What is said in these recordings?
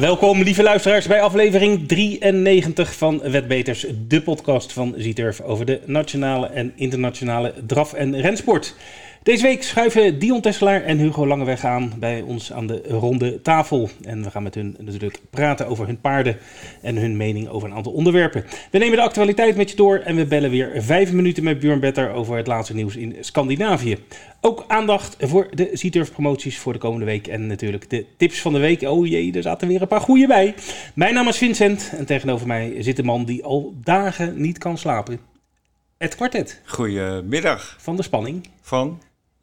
Welkom, lieve luisteraars, bij aflevering 93 van Wetbeters, de podcast van Zieturf over de nationale en internationale draf- en rensport. Deze week schuiven Dion Tesselaar en Hugo Langeweg aan bij ons aan de ronde tafel. En we gaan met hun natuurlijk praten over hun paarden en hun mening over een aantal onderwerpen. We nemen de actualiteit met je door en we bellen weer vijf minuten met Björn Better over het laatste nieuws in Scandinavië. Ook aandacht voor de Zieturf promoties voor de komende week en natuurlijk de tips van de week. Oh jee, er zaten weer een paar goede bij. Mijn naam is Vincent en tegenover mij zit een man die al dagen niet kan slapen. Het kwartet Goedemiddag. van de spanning. Van?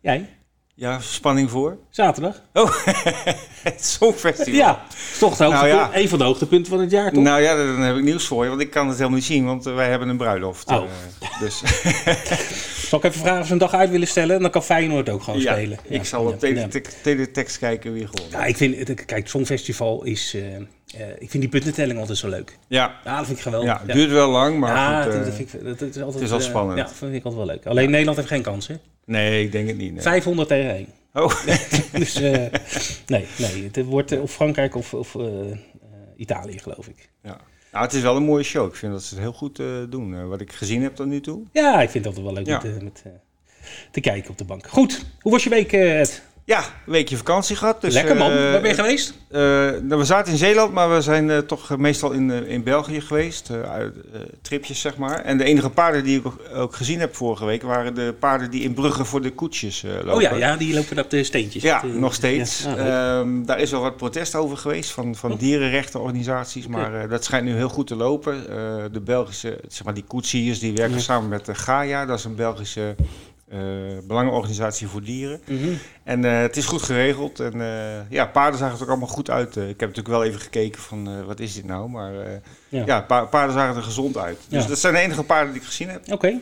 Jij? Ja, spanning voor? Zaterdag? Oh, het Songfestival. Ja, is toch het hoogtepunt, Nou ja. een van de hoogtepunten van het jaar, toch? Nou ja, dan heb ik nieuws voor je, want ik kan het helemaal niet zien, want eh, wij hebben een bruiloft. Oh. eh, dus Zal ik even vragen of ze een dag uit willen stellen? Dan kan Feyenoord ook gewoon ja, spelen. ik zal op tele- ja. te- teletext kijken wie gewonnen Ja, ik vind, het- kijk, het Songfestival is, eh, eh, ik vind die puntentelling altijd zo leuk. Ja, Ja, dat vind ik geweldig. ja, het duurt wel lang, maar ja, goed, eh, dat vind ik, dat, dat is altijd, het is wel eh, spannend. ja, dat vind ik altijd wel leuk. Alleen Nederland heeft geen kans, hè? Nee, ik denk het niet. nee. 500 tegen 1. Oh, dus nee, nee, het wordt of Frankrijk of, of Italië, geloof ik. ja. Nou, het is wel een mooie show. Ik vind dat ze het heel goed doen. wat ik gezien heb tot nu toe. Ja, ik vind dat wel leuk Ja. met, met, te kijken op de bank. Goed, hoe was je week, Ed? Ja, een weekje vakantie gehad. Dus, Lekker man, eh, waar ben je geweest? Eh, nou, we zaten in Zeeland, maar we zijn eh, toch meestal in, in België geweest. uit, tripjes, zeg maar. En de enige paarden die ik ook, gezien heb vorige week... waren de paarden die in Brugge voor de koetsjes lopen. Oh ja, ja, die lopen op de steentjes. Ja, Dat, nog steeds. ja, ah. Ehm, daar is wel wat protest over geweest van, van Oh. dierenrechtenorganisaties. Maar dat schijnt nu heel goed te lopen. De Belgische, zeg maar die koetsiers, die werken Ja. samen met de Gaia. Dat is een Belgische belangenorganisatie voor dieren. Mhm. En eh, het is goed geregeld. En eh, ja, paarden zagen er ook allemaal goed uit. Eh, ik heb natuurlijk wel even gekeken van eh, wat is dit nou. Maar eh, Ja. ja, pa- paarden zagen er gezond uit. Dus Ja. dat zijn de enige paarden die ik gezien heb. Oké,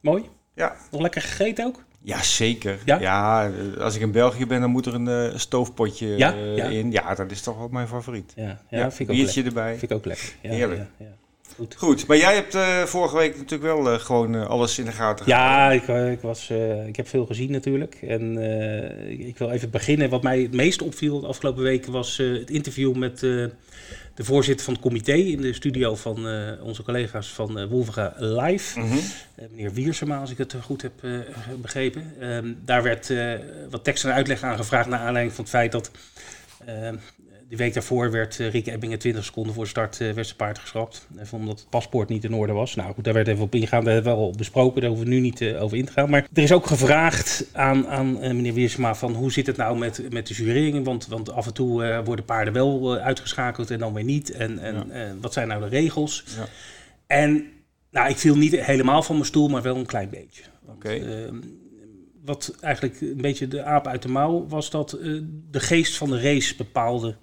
mooi. Ja. Nog lekker gegeten ook? Ja, zeker. Ja? Ja? eh, als ik in België ben, dan moet er een eh, stoofpotje Ja? eh, Ja. in. Ja, dat is toch wel mijn favoriet. Ja, ja, vind ik ook biertje lekker. erbij. Vind ik ook lekker. Ja, Heerlijk. Goed. Goed, maar jij hebt eh, vorige week natuurlijk wel eh, gewoon eh, alles in de gaten Ja, ik, ik, was, eh, ik heb veel gezien natuurlijk. En eh, ik- wil even beginnen. Wat mij het meest opviel de afgelopen weken was eh, het interview met eh, de voorzitter van het comité in de studio van eh, onze collega's van eh Wolvera Live. Mhm. Meneer Wiersema, als ik het goed heb eh, begrepen. Ehm, daar werd eh, wat tekst en uitleg aan gevraagd naar aanleiding van het feit dat... ehm, die week daarvoor werd eh, Rick Ebbingen 20 seconden voor start eh, werd zijn paard geschrapt. Even omdat het paspoort niet in orde was. Nou goed, daar werd even op ingegaan. We hebben wel besproken, daar hoeven we nu niet eh, over in te gaan. Maar er is ook gevraagd aan, aan meneer Wiersma van hoe zit het nou met, met de jurering? Want, want af en toe worden paarden wel uitgeschakeld en dan weer niet. En, en Ja. wat zijn nou de regels? Ja. En nou, ik viel niet helemaal van mijn stoel, maar wel een klein beetje. Want, Oké. ehm, wat eigenlijk een beetje de aap uit de mouw was dat de geest van de race bepaalde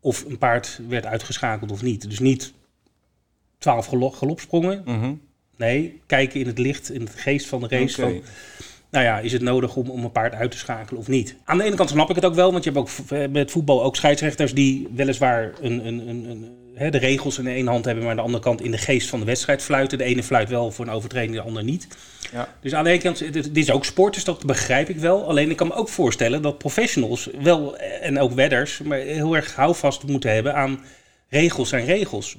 of een paard werd uitgeschakeld of niet. Dus niet twaalf galo- galopsprongen. Mhm. Nee, kijken in het licht, in het geest van de race. Oké. Van, nou ja, is het nodig om, om een paard uit te schakelen of niet? Aan de ene kant snap ik het ook wel, want je hebt ook eh, met voetbal ook scheidsrechters die weliswaar een, een, een, een, hè, de regels in de ene hand hebben, maar aan de andere kant in de geest van de wedstrijd fluiten. De ene fluit wel voor een overtreding, de ander niet. Ja. Dus aan de ene kant, dit, is ook sport, dus dat begrijp ik wel. Alleen ik kan me ook voorstellen dat professionals wel, en ook wedders, maar heel erg houvast moeten hebben aan regels zijn regels.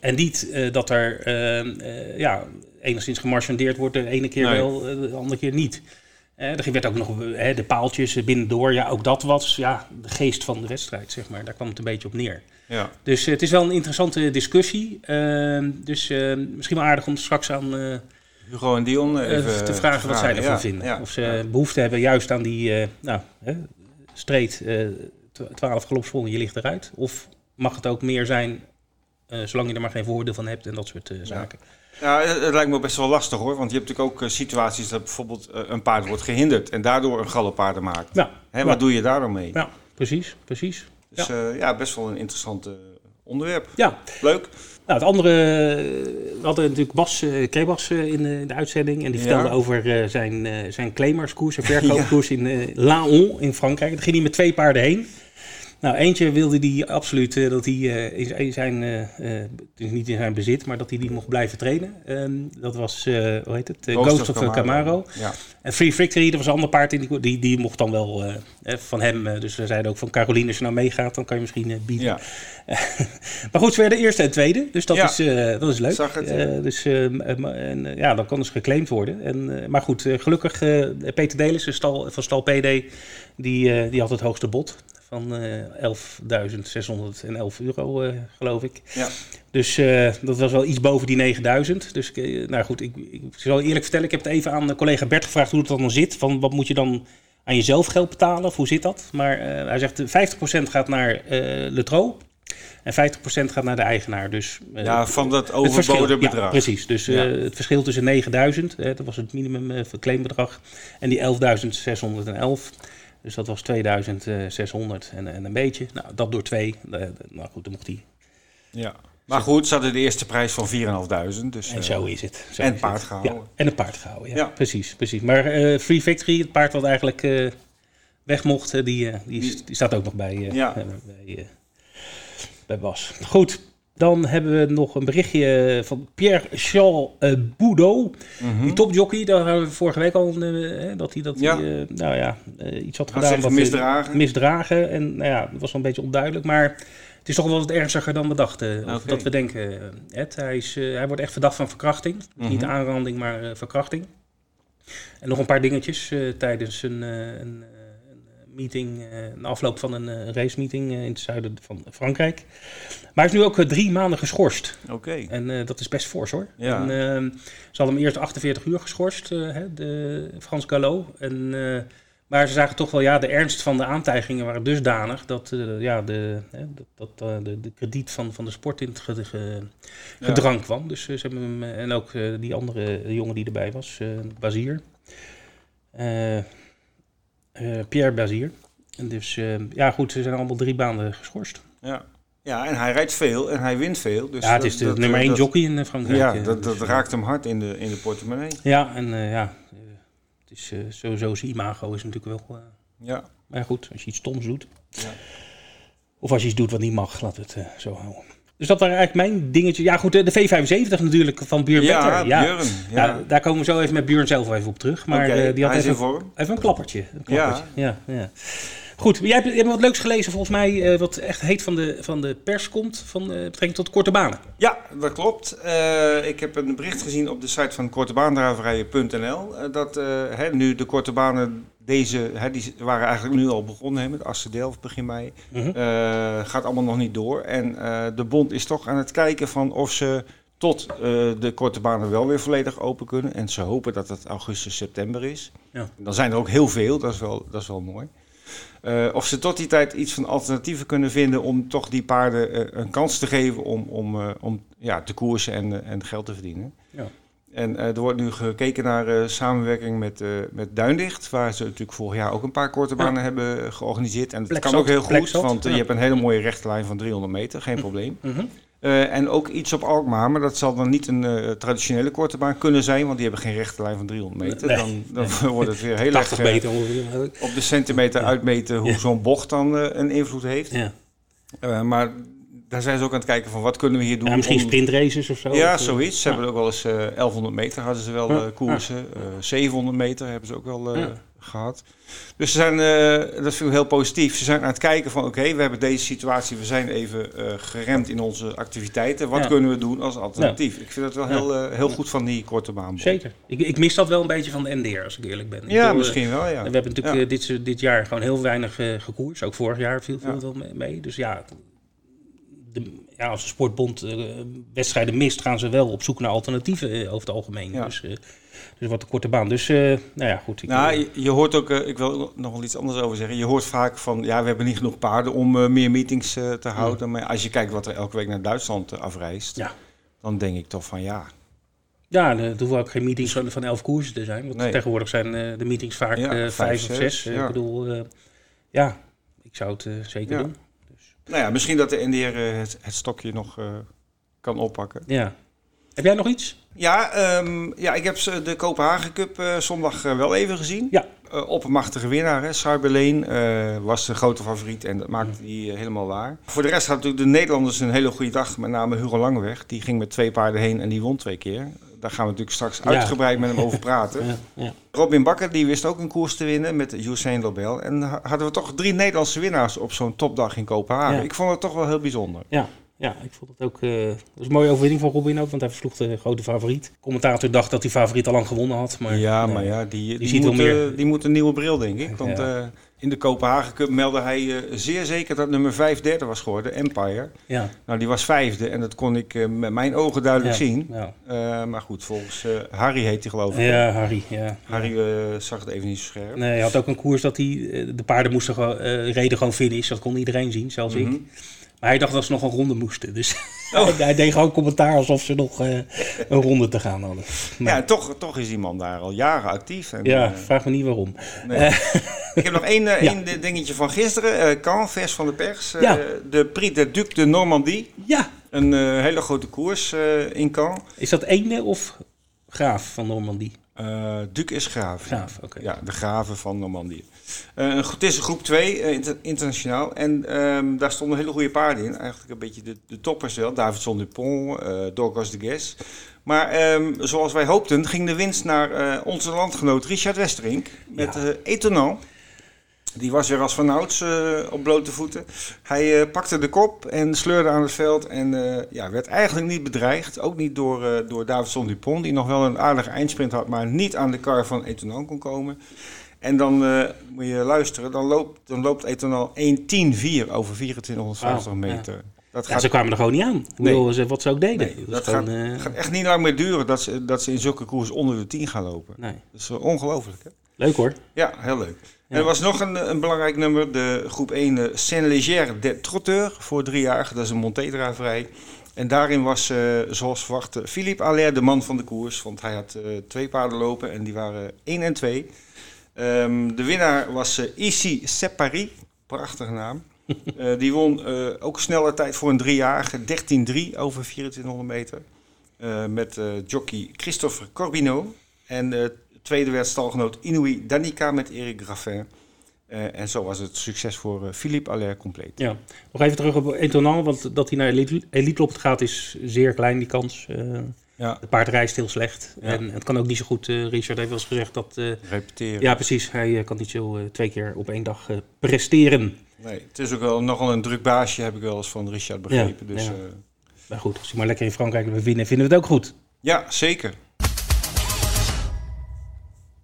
En niet eh, dat er eh, eh, ja, enigszins gemarchandeerd wordt, de ene keer Nee. wel, de andere keer niet. Eh, er werd ook nog eh, de paaltjes binnendoor. Ja, ook dat was ja, de geest van de wedstrijd, zeg maar. Daar kwam het een beetje op neer. Ja. Dus eh, het is wel een interessante discussie. Ehm, dus eh, misschien wel aardig om straks aan eh, Hugo en Dion eh, even te vragen wat zij ervan ja, vinden. ja, of ze ja. behoefte hebben juist aan die, eh nou, hè, streed, eh, tw- 12 galopsprongen, je ligt eruit. Of mag het ook meer zijn, zolang je er maar geen voordeel van hebt en dat soort zaken. Ja, het, lijkt me best wel lastig hoor. Want je hebt natuurlijk ook situaties dat bijvoorbeeld een paard wordt gehinderd en daardoor een galoppaarden maakt. Ja, Hè. Wat doe je daar dan mee? ja precies, precies. Dus ja. ja, best wel een interessant eh, onderwerp. Ja, Leuk. Nou, het andere, eh, we hadden natuurlijk Bas uh, Krebas eh, in, de, in de uitzending. En die Ja. vertelde over eh, zijn, eh zijn claimerskoers, zijn verkoopkoers in eh, Laon in Frankrijk. Daar ging hij met twee paarden heen. Nou, eentje wilde die absoluut uh, dat hij uh, in zijn, uh, dus niet in zijn bezit, maar dat hij die mocht blijven trainen. Um, dat was, hoe heet het? Ghost, Ghost, of, Camaro. Camaro. Ja. En Free Victory, dat was een ander paard, die, die, die mocht dan wel van hem. dus we zeiden ook van Caroline, als je nou meegaat, dan kan je misschien bieden. Ja. maar goed, ze werden eerste en tweede, dus dat, ja. is, dat is leuk. Zag het, dus en, ja, dan kan dus geclaimd worden. En, maar goed, gelukkig Peter Delissen stal, van Stal PD, die, die had het hoogste bod van uh, 11.611 euro, uh, geloof ik. Ja. Dus uh, dat was wel iets boven die 9000. Dus uh, nou goed, ik, ik, zal eerlijk vertellen, ik heb het even aan de collega Bert gevraagd hoe het dan zit. Van wat moet je dan aan jezelf geld betalen of hoe zit dat? Maar hij zegt 50% gaat naar Letro. En 50% gaat naar de eigenaar. Dus, ja, van dat overboden bedrag. Ja, precies. Dus ja. het verschil tussen 9000, dat was het minimum verclaimbedrag, en die 11.611. Dus dat was 2600 en, en een beetje. Nou, dat door twee. Nou goed, dan mocht hij. Ja. Maar goed, ze hadden de eerste prijs van 4.500. Dus, en zo is het. Zo en paard gehouden. Ja, en een paard gehouden, ja. ja. Precies, precies. Maar uh, Free Victory, het paard wat eigenlijk uh, weg mocht, die, die, die, die, staat ook nog bij, ja. bij, bij Bas. Goed, dan hebben we nog een berichtje van Pierre-Charles uh, Boudot. Mm -hmm. Die topjockey, daar hadden we vorige week al uh, dat hij dat ja. Die, uh, nou ja, iets had gedaan. Wat misdragen. misdragen. En nou ja, dat was wel een beetje onduidelijk. Maar het is toch wel wat ernstiger dan we dachten. Okay. Of dat we denken. Ed, hij, is, hij wordt echt verdacht van verkrachting. Mm -hmm. Niet aanranding, maar verkrachting. En nog een paar dingetjes tijdens een, een meeting, uh, een afloop van een uh, race meeting uh, in het zuiden van Frankrijk. Maar hij is nu ook drie maanden geschorst. Oké. En dat is best fors hoor. Ja. En, ehm, ze hadden hem eerst 48 uur geschorst, hè, de Frans Gallo. En, maar ze zagen toch wel, ja, de ernst van de aantijgingen waren dusdanig dat, ja, de, dat, dat de, de krediet van, van de sport in het gedrang ja. kwam. Dus ze hebben hem, en ook die andere jongen die erbij was, Bazier. Uh, Pierre Bazier. En dus uh, ja, goed, ze zijn allemaal drie baanden geschorst. Ja. ja, en hij rijdt veel en hij wint veel. Dus ja, het is de dat, nummer één dat, jockey in Frankrijk. Ja, dat, dat dus, raakt hem hard in de, in de portemonnee. Ja, en ja, het is sowieso zijn imago is natuurlijk wel. ja. Maar goed, als je iets stoms doet. Ja. Of als je iets doet wat niet mag, laat het zo houden. Dus dat waren eigenlijk mijn dingetje. Ja, goed, de V75 natuurlijk van Buur ja, Ja, Björn, ja. ja. daar komen we zo even met Buren zelf even op terug. Maar okay, uh, die had even, even een klappertje. Een klappertje. Ja. Ja, ja. Goed, jij hebt, je hebt wat leuks gelezen volgens mij, uh, wat echt heet van de, van de pers komt, van uh, betrekking tot korte banen. Ja, dat klopt. Uh, ik heb een bericht gezien op de site van kortebaandraverijen.nl dat hè, nu de korte banen deze, hè, die waren eigenlijk nu al begonnen hè, met Assen Delft begin mei. -hmm. gaat allemaal nog niet door. En de bond is toch aan het kijken van of ze tot de korte banen wel weer volledig open kunnen. En ze hopen dat het augustus, september is. Ja. Dan zijn er ook heel veel, dat is wel, dat is wel mooi. Uh, of ze tot die tijd iets van alternatieven kunnen vinden om toch die paarden uh, een kans te geven om, om, uh, om ja, te koersen en, en geld te verdienen. Ja. En er wordt nu gekeken naar samenwerking met, met Duindicht, waar ze natuurlijk vorig jaar ook een paar korte banen ja. hebben georganiseerd. En dat kan ook heel goed, want je hebt een hele mooie rechte lijn van 300 meter, geen probleem. Mm -hmm. Uh, en ook iets op Alkmaar, maar dat zal dan niet een uh, traditionele korte baan kunnen zijn, want die hebben geen rechte lijn van 300 meter. Nee, dan, dan nee. wordt het weer heel erg meter op de centimeter ja. uitmeten hoe ja. zo'n bocht dan uh, een invloed heeft. Ja. maar daar zijn ze ook aan het kijken van wat kunnen we hier doen. Ja, misschien om... sprintraces of zo? Ja, of, zoiets. Ze hebben ook wel eens 1100 meter hadden ze wel koersen. 700 meter hebben ze ook wel gehad. Dus ze zijn, uh, dat vind ik heel positief. Ze zijn aan het kijken van oké, okay, we hebben deze situatie, we zijn even uh, geremd in onze activiteiten. Wat ja. kunnen we doen als alternatief? Ja. Ik vind dat wel heel, uh, heel goed van die korte baan. Zeker. Ik, ik, mis dat wel een beetje van de NDR, als ik eerlijk ben. Ja, bedoel, misschien wel, ja. We hebben natuurlijk dit, dit jaar gewoon heel weinig gekoers. Ook vorig jaar viel veel wel mee. Dus ja, de, ja, als de sportbond wedstrijden mist, gaan ze wel op zoek naar alternatieven over het algemeen. Dus dus wat een korte baan. Dus, uh, nou ja, goed. Ik, nou, je, je, hoort ook, uh, ik wil nog wel iets anders over zeggen. Je hoort vaak van, ja, we hebben niet genoeg paarden om uh, meer meetings te houden. Maar als je kijkt wat er elke week naar Duitsland afreist, ja. dan denk ik toch van ja. Ja, er hoeven ook geen meetings van, van elf koersen te zijn. Want nee. tegenwoordig zijn de meetings vaak ja, vijf, of zes. Ja. Ik bedoel, ja, ik zou het zeker doen. Nou ja, misschien dat de NDR het, het stokje nog kan oppakken. Ja. Heb jij nog iets? Ja, um, ja ik heb de Kopenhagen Cup uh, zondag wel even gezien. Ja. uh, oppermachtige winnaar. Hè. Uh, was de grote favoriet en dat maakte hij uh, helemaal waar. Voor de rest hadden natuurlijk de Nederlanders een hele goede dag. Met name Hugo Langeweg. Die ging met twee paarden heen en die won twee keer. Daar gaan we natuurlijk straks uitgebreid met hem over praten. ja, ja. Robin Bakker die wist ook een koers te winnen met Usain Lobel. En hadden we toch drie Nederlandse winnaars op zo'n topdag in Kopenhagen. Ik vond het toch wel heel bijzonder. Ja, ja, ik vond het ook. Uh, dat was een mooie overwinning van Robin ook, want hij versloeg de grote favoriet. De commentator dacht dat die favoriet al lang gewonnen had. Maar, ja, maar ja, die, die, moet, meer... die moet een nieuwe bril, denk ik. Want uh, in de Kopenhagen Cup meldde hij uh, zeer zeker dat nummer 5 derde was geworden, Empire. Ja. Nou, die was vijfde en dat kon ik met mijn ogen duidelijk ja. zien. Ja. maar goed, volgens Harry heet hij geloof ik. Ja, Harry. Ja. Harry zag het even niet zo scherp. Nee, hij had ook een koers dat hij, de paarden moesten gewoon, reden gewoon finish. Dat kon iedereen zien, zelfs mm -hmm. ik. Maar hij dacht dat ze nog een ronde moesten. Dus oh. hij deed gewoon commentaar alsof ze nog uh, een ronde te gaan hadden. Maar, ja, toch, toch is die man daar al jaren actief. En, ja, uh, vraag me niet waarom. Nee. Uh, ik heb nog één, ja. één dingetje van gisteren. Caen, vers van de pers. Ja. De Prix de Duc de Normandie. Ja. Een hele grote koers in Caen. Is dat ene of Graaf van Normandie? Uh, Duc is graaf. Graaf, oké. Okay. Ja, de graven van Normandië. Uh, het is een groep 2, uh, inter internationaal. En um, daar stonden hele goede paarden in. Eigenlijk een beetje de, de toppers wel. Davidson Dupont, uh, Dorcas de Guess. Maar um, zoals wij hoopten, ging de winst naar onze landgenoot Richard Westerink. Met ja. Etonant. Die was weer als vanouds uh, op blote voeten. Hij uh, pakte de kop en sleurde aan het veld. En uh, ja, werd eigenlijk niet bedreigd. Ook niet door, door Davidson Dupont, die nog wel een aardige eindsprint had, maar niet aan de kar van Etonal kon komen. En dan moet je luisteren, dan loopt, dan loopt Etonal 1.10.4 over 2450 oh, meter. Ja. Dat gaat... Ze kwamen er gewoon niet aan. Nee. Ze, wat ze ook deden. Nee, dat, gaat, uh... gaat, echt niet lang meer duren dat ze, dat ze in zulke koers onder de 10 gaan lopen. Nee. Dat is ongelooflijk. Leuk hoor. Ja, heel leuk. Ja. Er was nog een, een, belangrijk nummer, de groep 1 uh, Saint-Léger de Trotteur voor drie jaar. Dat is een Montedraverij. En daarin was, uh, zoals verwacht, Philippe Allaire de man van de koers. Want hij had uh, twee paarden lopen en die waren 1 en 2. Um, de winnaar was uh, Ici Separi, prachtige naam. die won ook snelle tijd voor een driejarige, 13-3 over 2400 meter. met jockey Christopher Corbino. En tweede werd stalgenoot Inouï Danica met Eric Graffin. Uh, en zo was het succes voor uh, Philippe Allaire compleet. Ja, nog even terug op Etonal, want dat hij naar elite, elite op gaat is zeer klein, die kans. Uh, ja. Het paard reist heel slecht. Ja. En het kan ook niet zo goed. Richard heeft wel eens gezegd dat... Repeteren. Ja, precies. Hij kan niet zo twee keer op één dag presteren. Nee, het is ook wel nogal een druk baasje, heb ik wel eens van Richard begrepen. Ja, dus, ja. maar goed, als hij maar lekker in Frankrijk we winnen, vinden we het ook goed. Ja, zeker.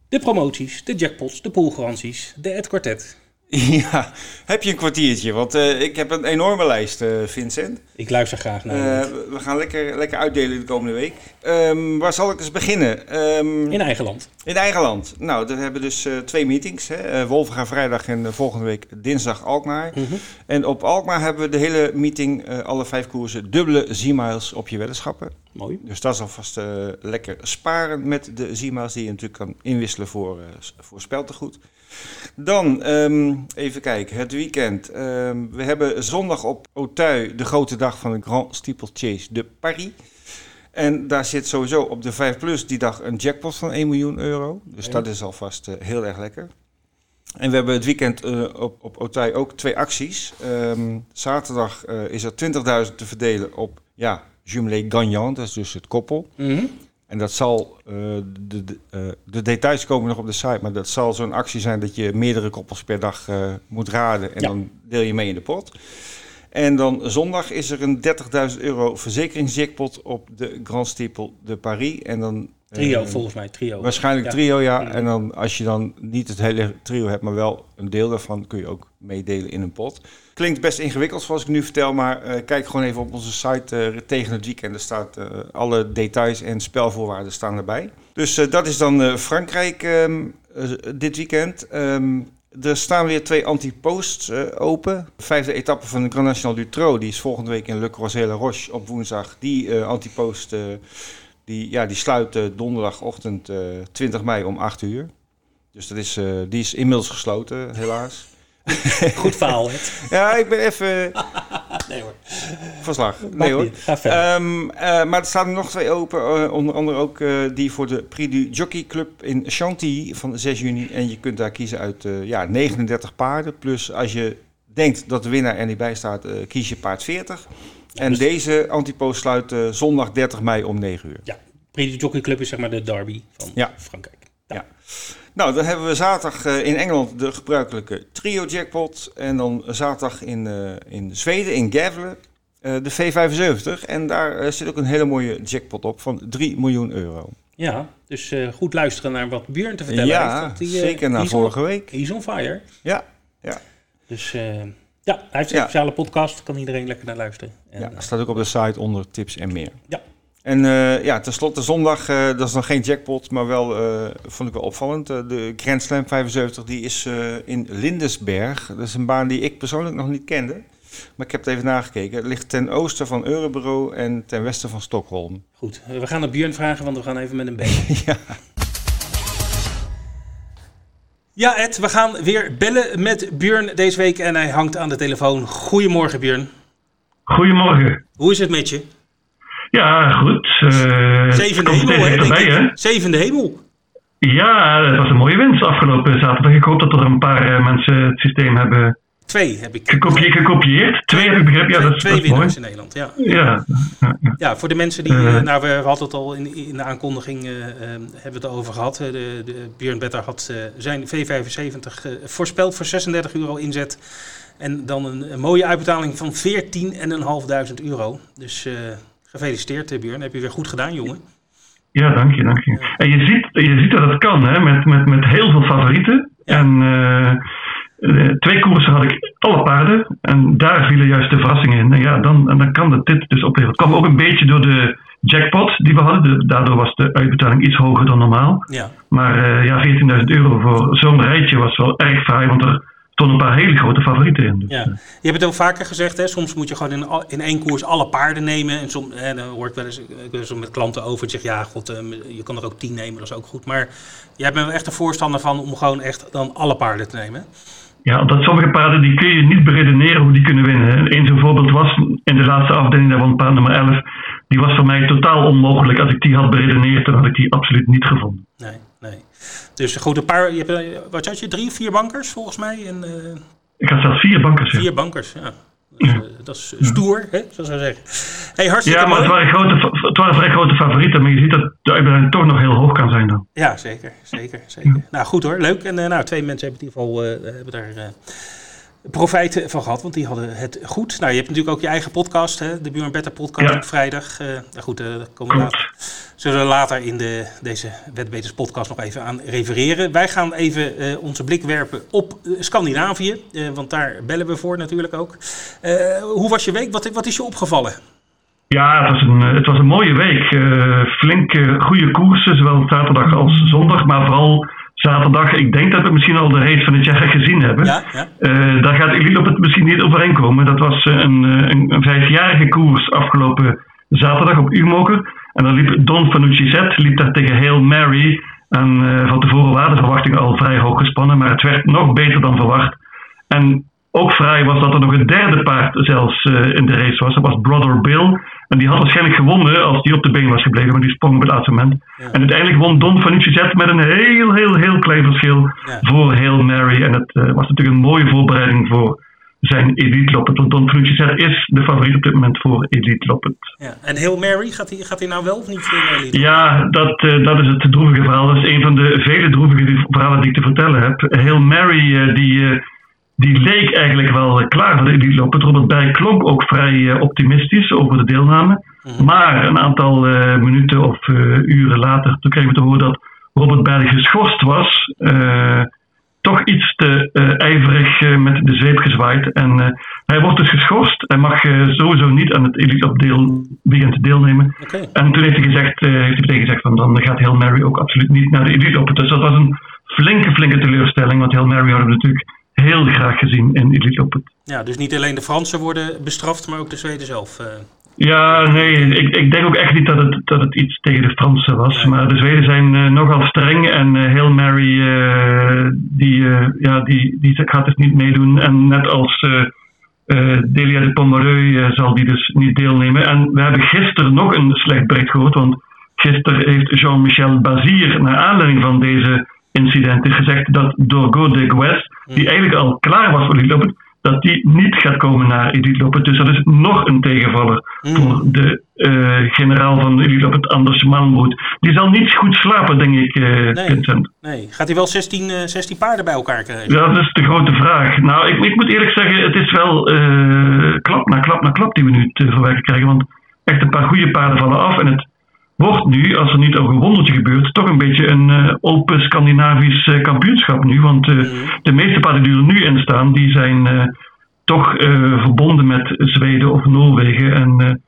De promoties, de jackpots, de poolgaranties, de Ed Quartet. Ja, heb je een kwartiertje? Want uh, ik heb een enorme lijst, uh, Vincent. Ik luister graag naar. Uh, we gaan lekker, lekker uitdelen de komende week. Um, waar zal ik eens beginnen? Um, in eigen land. In eigen land. Nou, we hebben dus twee meetings. Hè? Wolven vrijdag en volgende week dinsdag Alkmaar. Mm -hmm. En op Alkmaar hebben we de hele meeting, alle vijf koersen, dubbele Z-miles op je weddenschappen. Mooi. Dus dat is alvast lekker sparen met de Z-miles die je natuurlijk kan inwisselen voor, voor speltegoed. Dan, um, even kijken, het weekend. Um, we hebben zondag op Auteuil de grote dag van de Grand Steeplechase de Paris. En daar zit sowieso op de 5 Plus die dag een jackpot van 1 miljoen euro. Dus ja. dat is alvast uh, heel erg lekker. En we hebben het weekend uh, op, op Auteuil ook twee acties. Um, zaterdag uh, is er 20.000 te verdelen op ja, Jumelé Gagnant, dat is dus het koppel. Mm -hmm. En dat zal, de, de, de, details komen nog op de site, maar dat zal zo'n actie zijn dat je meerdere koppels per dag moet raden en ja. dan deel je mee in de pot. En dan zondag is er een 30.000 euro verzekeringsjackpot op de Grand Steeple de Paris. En dan, trio volgens mij, trio. Waarschijnlijk ja. trio, ja. Trio. En dan als je dan niet het hele trio hebt, maar wel een deel daarvan, kun je ook meedelen in een pot. Klinkt best ingewikkeld zoals ik nu vertel, maar uh, kijk gewoon even op onze site uh, tegen het weekend. Er staat alle details en spelvoorwaarden staan erbij. Dus dat is dan Frankrijk um, dit weekend. Um, er staan weer twee antiposts open. De vijfde etappe van de Grand National du Trot, die is volgende week in Le Croisé-la Roche op woensdag. Die antipost die, ja, die sluit donderdagochtend 20 mei om 8 uur. Dus dat is, die is inmiddels gesloten, helaas. Goed verhaal, hè? ja, ik ben even... Maakt Nee hoor. Ehm, eh, maar er staan er nog twee open. eh, onder andere ook eh, die voor de Prix du Jockey Club in Chantilly van 6 juni. En je kunt daar kiezen uit ja, 39 paarden. Plus als je denkt dat de winnaar er niet bij staat, kies je paard 40. En dus- deze antipost sluit zondag 30 mei om 9 uur. ja, Prix du Jockey Club is zeg maar de derby van Ja. Frankrijk. Ja. Nou, dan hebben we zaterdag in Engeland de gebruikelijke trio jackpot. En dan zaterdag in, in Zweden, in Gävle, de V75. En daar eh, zit ook een hele mooie jackpot op van 3 miljoen euro. Ja, dus eh, goed luisteren naar wat Björn te vertellen heeft. Ja, die, eh, zeker na on- vorige week. He's on fire. Ja, ja. Dus eh, ja, hij heeft een Ja. speciale podcast. Kan iedereen lekker naar luisteren. En, ja, eh, staat ook op de site onder tips en meer. Ja. En eh, ja, tenslotte zondag, eh, dat is nog geen jackpot, maar wel, eh, vond ik wel opvallend. eh, de Grand Slam 75, die is eh, in Lindesberg. Dat is een baan die ik persoonlijk nog niet kende. Maar ik heb het even nagekeken. Het ligt ten oosten van Euroburo en ten westen van Stockholm. Goed, we gaan naar Björn vragen, want we gaan even met hem bellen. Ja. Ja, Ed, we gaan weer bellen met Björn deze week en hij hangt aan de telefoon. Goedemorgen, Björn. Goedemorgen. Hoe is het met je? Ja, goed. eh Zevende hemel, hè? Zevende hemel. Ja, het was een mooie winst afgelopen zaterdag. Ik hoop dat er een paar eh, mensen het systeem hebben Twee heb ik. gekopie- gekopieerd. Twee heb ik begrepen. Ja, dat twee dat is mooi. winnaars in Nederland, ja. Ja, Ja, voor de mensen die, eh, nou we hadden het al in, in de aankondiging, eh, eh, hebben we het over gehad. Eh, De, de, Björn Better had zijn V75 eh, voorspeld voor 36 euro inzet. En dan een, een mooie uitbetaling van 14.500 euro. Dus gefeliciteerd Björn, heb je weer goed gedaan jongen. ja, dank je, dank je. En je ziet, je ziet dat het kan, hè, met, met, met heel veel favorieten. Ja. En twee koersen had ik alle paarden. En daar vielen juist de verrassingen in. En ja, dan, en dan kan het dit dus opleveren. Het kwam ook een beetje door de jackpot die we hadden. De- daardoor was de uitbetaling iets hoger dan normaal. Ja, Maar eh, ja, 14.000 euro voor zo'n rijtje was wel erg fraai, want er stonden een paar hele grote favorieten in. Dus, ja. eh, Je hebt het al vaker gezegd, hè? soms moet je gewoon in, al- in één koers alle paarden nemen. En soms, hè, dan hoor ik wel eens, ik met klanten over en zeg ja, god, eh, je kan er ook tien nemen, dat is ook goed. Maar jij bent wel echt een voorstander van om gewoon echt dan alle paarden te nemen. Ja, omdat sommige paarden die kun je niet beredeneren hoe die kunnen winnen. Eén zo'n voorbeeld was in de laatste afdeling daarvan paard nummer 11. Die was voor mij totaal onmogelijk. Als ik die had beredeneerd, dan had ik die absoluut niet gevonden. Nee, nee. Dus goed, een paar, je hebt, eh, wat had je, drie vier bankers volgens mij? En eh, Ik had zelfs vier bankers. ja. vier bankers, ja. Dat is, eh, dat is stoer, hè, zoals we zeggen. Hey, hartstikke Ja, maar het waren, grote, fa- het waren vrij grote favorieten. Maar je ziet dat de uitbreiding toch nog heel hoog kan zijn dan. Ja, zeker, zeker, zeker. Nou, goed hoor, leuk. En eh, nou, twee mensen hebben in ieder geval eh, hebben daar profijt van gehad, want die hadden het goed. Nou, je hebt natuurlijk ook je eigen podcast, hè, de Buurman Better podcast Ja. op vrijdag. Eh, nou goed, eh, daar komen we Klopt. later, zullen we later in de, deze Wetbeters podcast nog even aan refereren. Wij gaan even eh, onze blik werpen op Scandinavië, want daar bellen we voor natuurlijk ook. Hoe was je week? Wat, wat is je opgevallen? Ja, het was een, het was een mooie week. Flinke, goede koersen, zowel zaterdag als zondag. Maar vooral zaterdag. Ik denk dat we misschien al de race van het jaar gezien hebben. Ja, ja. Eh, daar gaat Elite op het misschien niet overeenkomen. Dat was eh, een, eh, een, een vijfjarige koers afgelopen zaterdag op Umoker. En dan liep Don Fanucci Z liep daar tegen Hail Mary. En van tevoren waren de verwachtingen al vrij hoog gespannen. Maar het werd nog beter dan verwacht. En ook vrij was dat er nog een derde paard zelfs eh, in de race was. Dat was Brother Bill. En die had waarschijnlijk gewonnen als die op de been was gebleven. Maar die sprong op het laatste moment. Ja. En uiteindelijk won Don Fanucci Z met een heel, heel, heel klein verschil Ja. voor Hail Mary. En het eh, was natuurlijk een mooie voorbereiding voor zijn Elite Loppet. Want Don Z is de favoriet op dit moment voor Elite Loppet. ja. En Hail Mary, gaat hij gaat hij nou wel of niet? in Elite? Ja, dat, eh, dat is het droevige verhaal. Dat is een van de vele droevige verhalen die ik te vertellen heb. Hail Mary, die, die leek eigenlijk wel klaar voor de Elite. Robert Bij klonk ook vrij eh, optimistisch over de deelname. Mhm. Maar een aantal eh, minuten of eh, uren later, toen kregen we te horen dat Robert Bij geschorst was. Toch iets te ijverig met de zweep gezwaaid. En hij wordt dus geschorst. Hij mag sowieso niet aan het Elite deel, weekend deelnemen. En toen heeft hij, gezegd, heeft hij meteen gezegd van dan gaat Hail Mary ook absoluut niet naar de Elite. Dus dat was een flinke, flinke teleurstelling. Want Hail Mary hadden we natuurlijk heel graag gezien in Elite op. Ja, dus niet alleen de Fransen worden bestraft, maar ook de Zweden zelf. eh. Ja, nee, ik, ik denk ook echt niet dat het, dat het iets tegen de Fransen was. Maar de Zweden zijn eh, nogal streng en eh Hail Mary eh, die, eh, ja, die, die gaat dus niet meedoen. En net als eh Delia de Pomereux zal die dus niet deelnemen. En we hebben gisteren nog een slecht bericht gehoord, want gisteren heeft Jean-Michel Bazir, naar aanleiding van deze incidenten, gezegd dat Dorgo de Gues, die eigenlijk al klaar was voor die lopen, dat die niet gaat komen naar Edith Lopen. Dus dat is nog een tegenvaller Mm. voor de eh, generaal van Edith Lopen, Anders Malmroet. Die zal niet goed slapen, denk ik, eh, Nee. Vincent. Nee, gaat hij wel 16, eh, 16 paarden bij elkaar krijgen? Ja, dat is de grote vraag. Nou, ik, ik moet eerlijk zeggen, het is wel eh, klap na klap na klap die we nu te verwerken krijgen. Want echt een paar goede paarden vallen af. En het wordt nu, als er niet ook een wondertje gebeurt, toch een beetje een eh, open Scandinavisch eh, kampioenschap nu. Want eh, de meeste paarden die er nu in staan, die zijn toch verbonden met Zweden of Noorwegen. En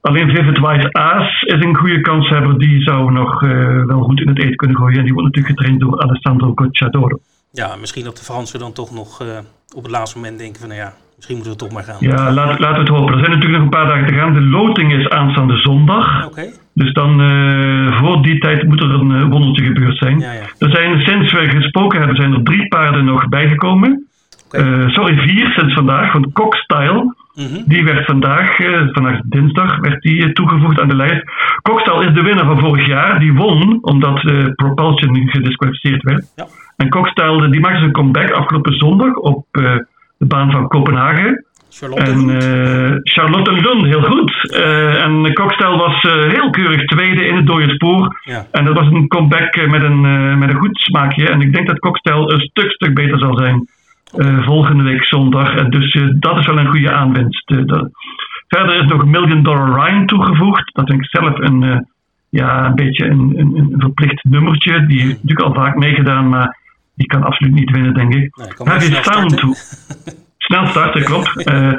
alleen Vivid Wise Aas is een goede kanshebber. Die zou nog wel goed in het eten kunnen gooien. En die wordt natuurlijk getraind door Alessandro Gocciadoro. Ja, misschien dat de Fransen dan toch nog op het laatste moment denken van nou ja, misschien moeten we toch maar gaan. Ja, laat, laten we het hopen. Er zijn natuurlijk nog een paar dagen te gaan. De loting is aanstaande zondag. Oké, Dus dan eh, voor die tijd moet er een eh, wondertje gebeurd zijn. ja, ja. Er zijn sinds we gesproken hebben, zijn er drie paarden nog bijgekomen. Eh, sorry, vier sinds vandaag. Want Cockstyle, Mhm. die werd vandaag, vandaag dinsdag, werd die toegevoegd aan de lijst. Cockstyle is de winnaar van vorig jaar. Die won omdat Propulsion gedisqualificeerd werd. Ja. En Cockstyle die maakte zijn comeback afgelopen zondag op de baan van Kopenhagen. Charlotte. En eh, Charlotte Lund, heel goed. Eh, en Cockstyle was eh, heel keurig tweede in het dode spoor. ja. En dat was een comeback eh, met een, eh, met een goed smaakje. En ik denk dat Cockstyle een stuk, stuk beter zal zijn eh, volgende week zondag. En dus eh, dat is wel een goede aanwinst. Eh, dat- Verder is nog Million Dollar Ryan toegevoegd. Dat vind ik zelf een, eh, ja, een beetje een, een, een verplicht nummertje. Die heeft natuurlijk al vaak meegedaan, maar die kan absoluut niet winnen, denk ik. Nee, snel Sound toe. Snel starten, klopt. Eh,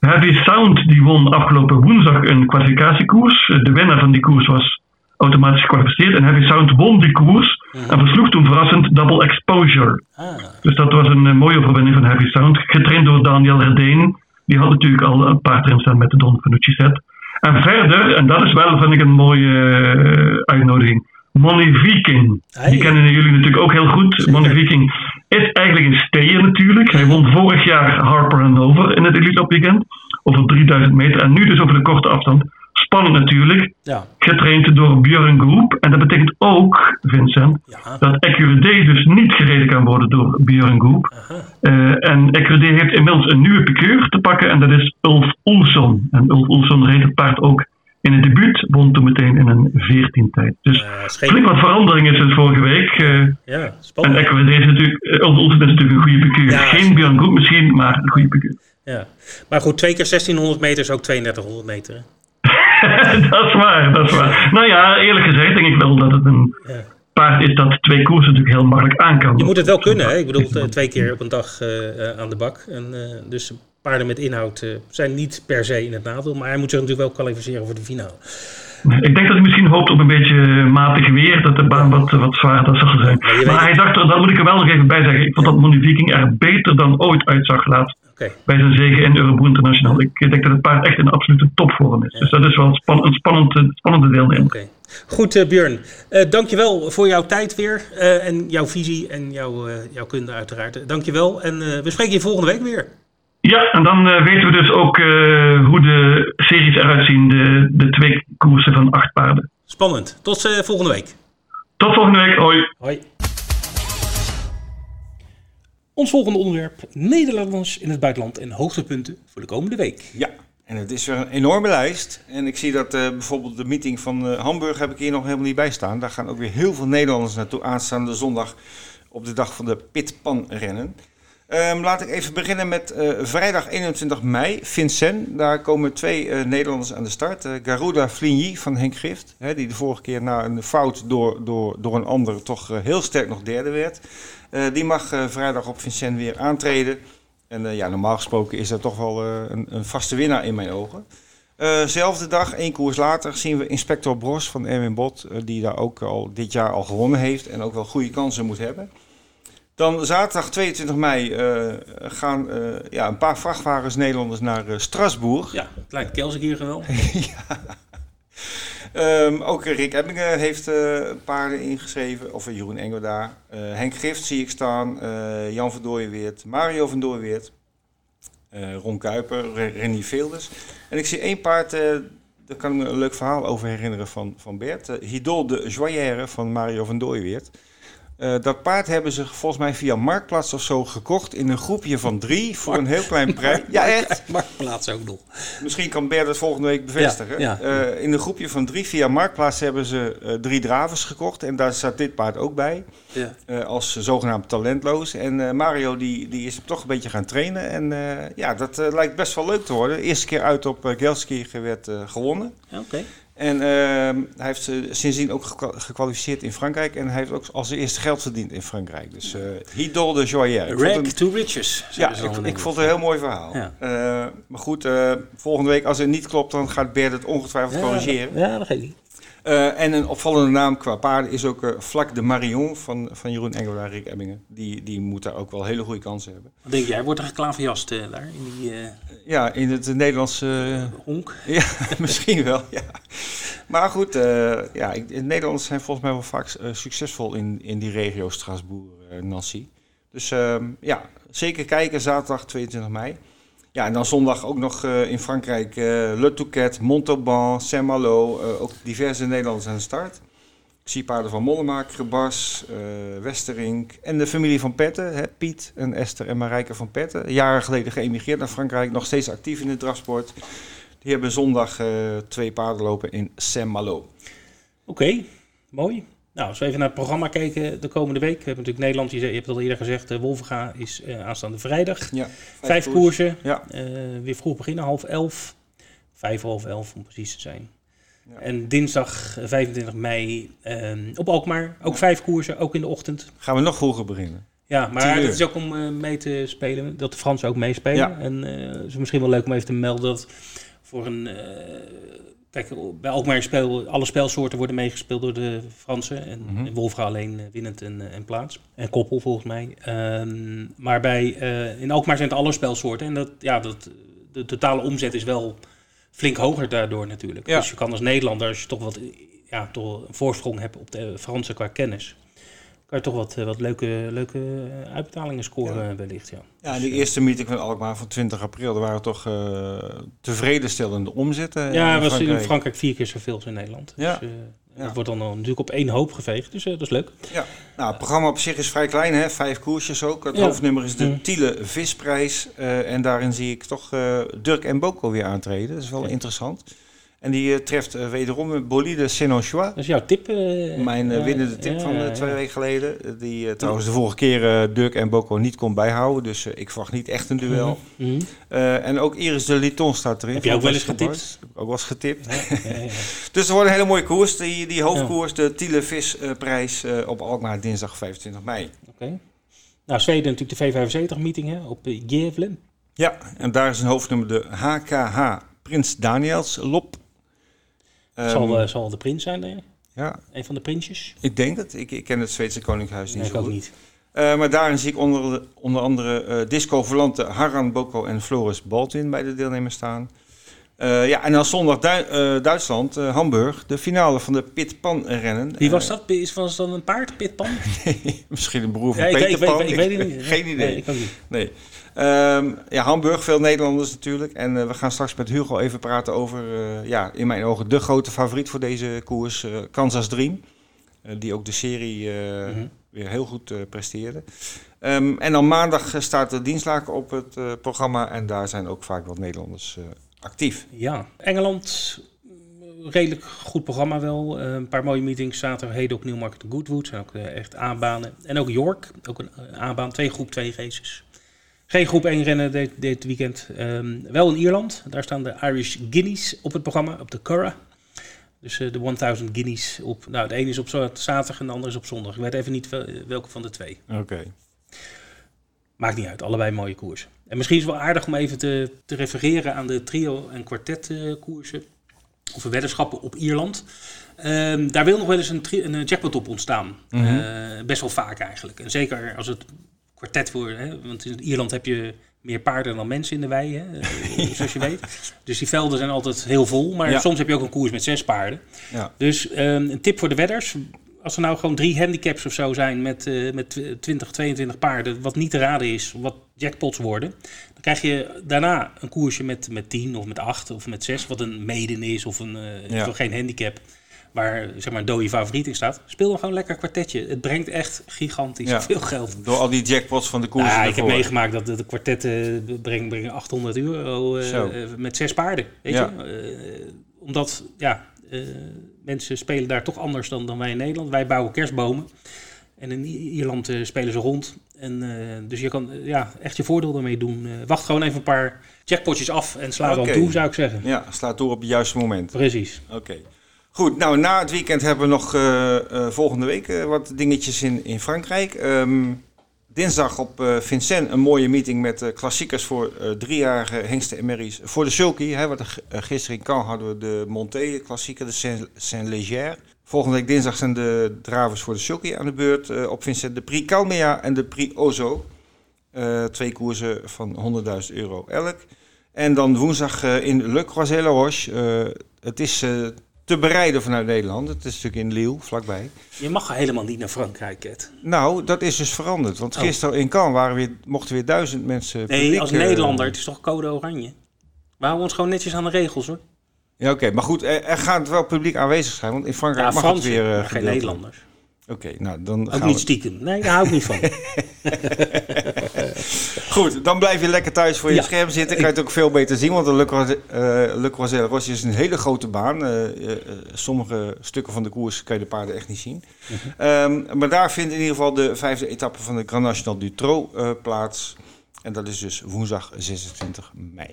Heavy Sound die won afgelopen woensdag een kwalificatiekoers. De winnaar van die koers was automatisch gekwalificeerd. En Heavy Sound won die koers en versloeg toen verrassend Double Exposure. Ah, Dus dat was een eh, mooie overwinning van Heavy Sound. Getraind door Daniel Redeen. Die had natuurlijk al een paard erin staan met de Don Fanucci set. En verder, en dat is wel, vind ik, een mooie eh, uitnodiging. Money Viking. Die kennen jullie natuurlijk ook heel goed. Money Viking is eigenlijk een steer natuurlijk. Hij won vorig jaar Harper Hanover in het Elite Weekend. Over 3000 meter. En nu dus over de korte afstand. Spannend natuurlijk. ja. Getraind door Björn Groep. En dat betekent ook, Vincent, Ja. dat Ecuride dus niet gereden kan worden door Björn Groep. Eh, en Ecuride heeft inmiddels een nieuwe piqueur te pakken en dat is Ulf Olsson. En Ulf Olsson reed het paard ook in het debuut, won toen meteen in een 14 tijd. Dus Eh, flink wat veranderingen sinds vorige week. eh, Ja, en spannend. Ecuride is natuurlijk, eh, Olsson is natuurlijk een goede. Ja, Geen Björn Groep misschien, maar een goede piqueur. Ja. Maar goed, twee keer 1600 meter is ook 3200 meter. dat is waar, dat is waar. Nou ja, eerlijk gezegd denk ik wel dat het een Ja. paard is dat twee koersen natuurlijk heel makkelijk aan kan. Je moet het wel kunnen, hè? Ik bedoel, eh, twee keer op een dag aan de bak. En, dus paarden met inhoud eh, zijn niet per se in het nadeel. Maar hij moet zich natuurlijk wel kwalificeren voor de finale. Ik denk dat hij misschien hoopt op een beetje matig weer, dat de baan wat, wat zwaarder zal zijn. Maar Maar hij het. dacht er, dat moet ik er wel nog even bij zeggen, ik vond dat Money Viking er beter dan ooit uitzag laatst Oké. bij zijn zege in Euroboe International. Ik denk dat het paard echt in absolute topvorm is. Dus dat is wel een, span- een spannende, spannende deelnemer. Goed, eh Björn. Eh dankjewel voor jouw tijd weer. eh, en jouw visie en jouw, eh, jouw kunde uiteraard. Eh, Dankjewel. En eh, we spreken je volgende week weer. Ja, en dan eh, weten we dus ook eh, hoe de series eruit zien, de, de twee koersen van acht paarden. Spannend. Tot eh, volgende week. Tot volgende week, hoi! Hoi. Ons volgende onderwerp: Nederlanders in het buitenland en hoogtepunten voor de komende week. Ja, en het is weer een enorme lijst. En ik zie dat eh, bijvoorbeeld de meeting van eh, Hamburg heb ik hier nog helemaal niet bij staan. Daar gaan ook weer heel veel Nederlanders naartoe aanstaande zondag op de dag van de Pitpan rennen. Ehm, laat ik even beginnen met eh, vrijdag 21 mei, Vincennes. Daar komen twee eh, Nederlanders aan de start. Eh, Garuda Fligny van Henk Gift, hè, die de vorige keer na een fout door, door, door een ander toch heel sterk nog derde werd. Die mag vrijdag op Vincennes weer aantreden. En ja, normaal gesproken is dat toch wel een, een vaste winnaar in mijn ogen. Zelfde dag, één koers later, zien we Inspector Bros van Erwin Bot, die daar ook al dit jaar al gewonnen heeft en ook wel goede kansen moet hebben. Dan zaterdag 22 mei eh, gaan eh, ja, een paar vrachtwagens Nederlanders naar eh, Strasbourg. Ja, het lijkt hier geweldig. Ehm, ook Rick Ebbingen heeft paarden ingeschreven, of Jeroen Engel daar. Henk Gift zie ik staan, Jan van Dooyenweert, Mario van Dooyenweert. eh, Ron Kuiper, Re- Rennie Velders. En ik zie één paard, daar kan ik me een leuk verhaal over herinneren van, van Bert. Uh, Hidol de Joyère van Mario van Dooyeweert. Eh, dat paard hebben ze volgens mij via Marktplaats of zo gekocht in een groepje van drie voor een heel klein prijs. Ja, echt. Marktplaats ook nog. Misschien kan Bert het volgende week bevestigen. Ja, ja. Eh, in een groepje van drie via Marktplaats hebben ze eh, drie dravers gekocht. En daar staat dit paard ook bij. Ja. als zogenaamd talentloos. En Mario die, die is hem toch een beetje gaan trainen. En ja, dat lijkt best wel leuk te worden. De eerste keer uit op uh, werd gewonnen. Oké. En ehm, hij heeft uh, sindsdien ook gekwa- gekwalificeerd in Frankrijk. En hij heeft ook als eerste geld verdiend in Frankrijk. Dus uh, Hidol de Joyer. Hem- to riches. ja, ik, vond het een heel mooi verhaal. Ja. Eh, maar goed, eh, volgende week als het niet klopt, dan gaat Bert het ongetwijfeld corrigeren. Ja, dat geeft niet. Eh, en een opvallende naam qua paarden is ook eh Vlak de Marion van, van Jeroen Engelaar en Rick Ebbingen. Die, die moet daar ook wel hele goede kansen hebben. Wat denk jij? Wordt er geklaverjast eh, daar in die eh Ja, in het Nederlandse... eh, honk? Ja, misschien wel, ja. Maar goed, eh, ja, de Nederlanders zijn volgens mij wel vaak eh, succesvol in, in die regio Strasbourg, eh, Nancy. Dus ehm, ja, zeker kijken, zaterdag 22 mei. Ja, en dan zondag ook nog in Frankrijk Le Touquet, Montauban, Saint-Malo, ook diverse Nederlanders aan de start. Ik zie paarden van Mollema, Krebas, eh Westerink en de familie van Petten. Hè, Piet en Esther en Marijke van Petten. Jaren geleden geëmigreerd naar Frankrijk, nog steeds actief in de drafsport. Die hebben zondag eh, twee paarden lopen in Saint-Malo. Oké, mooi. Nou, als we even naar het programma kijken de komende week. We hebben natuurlijk Nederland, je, hebt het al eerder gezegd, uh, Wolvenga is uh, aanstaande vrijdag. Ja, Vijf koersen, Ja. weer vroeg beginnen, half elf. Vijf, half elf om precies te zijn. Ja. En dinsdag eh, 25 mei um, op Alkmaar, ook vijf koersen, ook in de ochtend. Gaan we nog vroeger beginnen? Ja, maar het is ook om uh, mee te spelen, dat de Fransen ook meespelen. Ja. En uh, het is misschien wel leuk om even te melden dat voor een... Uh, kijk, bij Alkmaar speel, alle spelsoorten worden meegespeeld door de Fransen. En. Wolfga alleen uh, winnend en, en plaats. En koppel volgens mij. Um, maar bij, in Alkmaar zijn het alle spelsoorten. En dat, ja, dat, de totale omzet is wel flink hoger daardoor natuurlijk. Ja. Dus je kan als Nederlander, als je toch wat ja, toch een voorsprong hebt op de Fransen qua kennis kan je toch wat, wat leuke, leuke uitbetalingen scoren ja. wellicht. Ja, ja die eerste meeting van Alkmaar van 20 april, er waren toch uh, tevredenstellende omzetten. Ja, was in Frankrijk vier keer zoveel als in Nederland. Ja. Dus, ja. Dat wordt dan natuurlijk op één hoop geveegd, dus uh, dat is leuk. Ja, nou, het programma op zich is vrij klein, hè? vijf koersjes ook. Het ja. hoofdnummer is de mm. Tiele Visprijs. Uh, en daarin zie ik toch uh, Dirk en Boko weer aantreden. Dat is wel ja. interessant. En die uh, treft uh, wederom Bolide Senonchois. Dat is jouw tip? Uh, Mijn winnende tip van twee weken geleden. Die trouwens de vorige keer Dirk en Boko niet kon bijhouden. Dus ik verwacht niet echt een duel. Mhm. -hmm. en ook Iris de Liton staat erin. Heb je ook wel eens getipt? Ook wel eens getipt. dus er wordt een hele mooie koers. Die, die hoofdkoers, de Tiele Visprijs op Alkmaar dinsdag 25 mei. Oké. Nou, Zweden natuurlijk de V75-meeting hè, op Gävle. Ja, en daar is een hoofdnummer de HKH Prins Daniels Lop. Um, zal, uh, zal de prins zijn, denk je? Ja. Een van de prinsjes? Ik denk het. Ik, ik ken het Zweedse Koninkhuis niet nee, zo ik goed. ook niet. Uh, maar daarin zie ik onder, onder andere uh, Disco Volante, Harran Boko en Floris Baldwin bij de deelnemers staan. Uh, ja, en dan zondag Du Duitsland, Hamburg, de finale van de Pit Pan rennen. Wie was dat? Is, was dat een paard, Pit Pan? nee, misschien een broer van ja, Peter ik, Pan. Ik, ik, weet het niet. Geen idee. Nee, ik ook niet. Nee. Um, ja, Hamburg, veel Nederlanders natuurlijk. En uh, we gaan straks met Hugo even praten over, uh, ja, in mijn ogen de grote favoriet voor deze koers, uh, Kansas Dream. die ook de serie mm -hmm. weer heel goed presteerde. Um, en dan maandag staat de dienstlaken op het programma en daar zijn ook vaak wat Nederlanders actief. Ja, Engeland, redelijk goed programma wel. Een paar mooie meetings. Zaterdag Hedok, Newmarket en Goodwood. zijn ook echt aanbanen. En ook York, ook een aanbaan. Twee groep 2 races. Geen groep 1 rennen dit, dit weekend. Um, wel in Ierland. Daar staan de Irish Guineas op het programma, op de Curra. Dus de 1000 Guineas op. Nou, de ene is op zaterdag en de andere is op zondag. Ik weet even niet welke van de twee. Oké. Okay. Maakt niet uit, allebei mooie koersen. En misschien is het wel aardig om even te, te refereren aan de trio- en kwartetkoersen. Of weddenschappen op Ierland. Um, daar wil nog wel eens een, een jackpot op ontstaan. Mm -hmm. uh, best wel vaak eigenlijk. En zeker als het kwartet wordt. Hè? Want in Ierland heb je meer paarden dan mensen in de wei, hè? Uh, zoals je weet. Dus die velden zijn altijd heel vol. Maar ja. soms heb je ook een koers met zes paarden. Ja. Dus um, een tip voor de wedders. Als er nou gewoon drie handicaps of zo zijn met, uh, met 20, 22 paarden, wat niet te raden is, wat jackpots worden, dan krijg je daarna een koersje met, met 10 of met 8 of met 6, wat een maiden is of een, uh, Ja. geen handicap, waar zeg maar dode favoriet in staat. Speel dan gewoon lekker kwartetje. Het brengt echt gigantisch Ja. veel geld. Door al die jackpots van de koers. Nou, ik heb meegemaakt dat de, de kwartetten brengen, brengen 800 euro eh, eh, met zes paarden. Weet Ja. je? Eh, omdat ja, mensen spelen daar toch anders dan, dan wij in Nederland. Wij bouwen kerstbomen. En in Ierland spelen ze rond. En, dus je kan ja, echt je voordeel daarmee doen. Wacht gewoon even een paar jackpotjes af en sla Oké. dan toe, zou ik zeggen. Ja, slaat door op het juiste moment. Precies. Oké. Goed, nou na het weekend hebben we nog eh, eh, volgende week eh, wat dingetjes in, in Frankrijk. Ehm, dinsdag op eh Vincennes een mooie meeting met klassiekers voor driejarige hengsten en merries voor de sulky. Hè, wat gisteren in Caen hadden we de Monté klassieker, de Saint- Saint-Léger. Volgende week dinsdag zijn de dravers voor de sulky aan de beurt op Vincennes. De Prix Calmea en de Prix Ozo. Twee koersen van 100.000 euro elk. En dan woensdag in Le Croisé-la-Roche. Het is te bereiden vanuit Nederland. Het is natuurlijk in Lille, vlakbij. Je mag helemaal niet naar Frankrijk, Ed. Nou, dat is dus veranderd. Want Oh. gisteren in Cannes waren weer, mochten weer duizend mensen Nee, publiek, als eh, Nederlander, het is toch code oranje? We houden ons gewoon netjes aan de regels, hoor. Ja, oké. Maar goed, er, er gaat wel publiek aanwezig zijn. Want in Frankrijk Ja, mag Fransen, het weer eh, geen. Nederlanders. Oké, nou dan Ook gaan niet we... stiekem. Nee, daar hou ik niet van. Goed, dan blijf je lekker thuis voor je Ja. scherm zitten. Kan je het ook veel beter zien. Want de Le Le Croisé-la-Roche is een hele grote baan. Eh, eh, sommige stukken van de koers kan je de paarden echt niet zien. Ehm, maar daar vindt in ieder geval de vijfde etappe van de Grand National du Trot eh, plaats. En dat is dus woensdag 26 mei.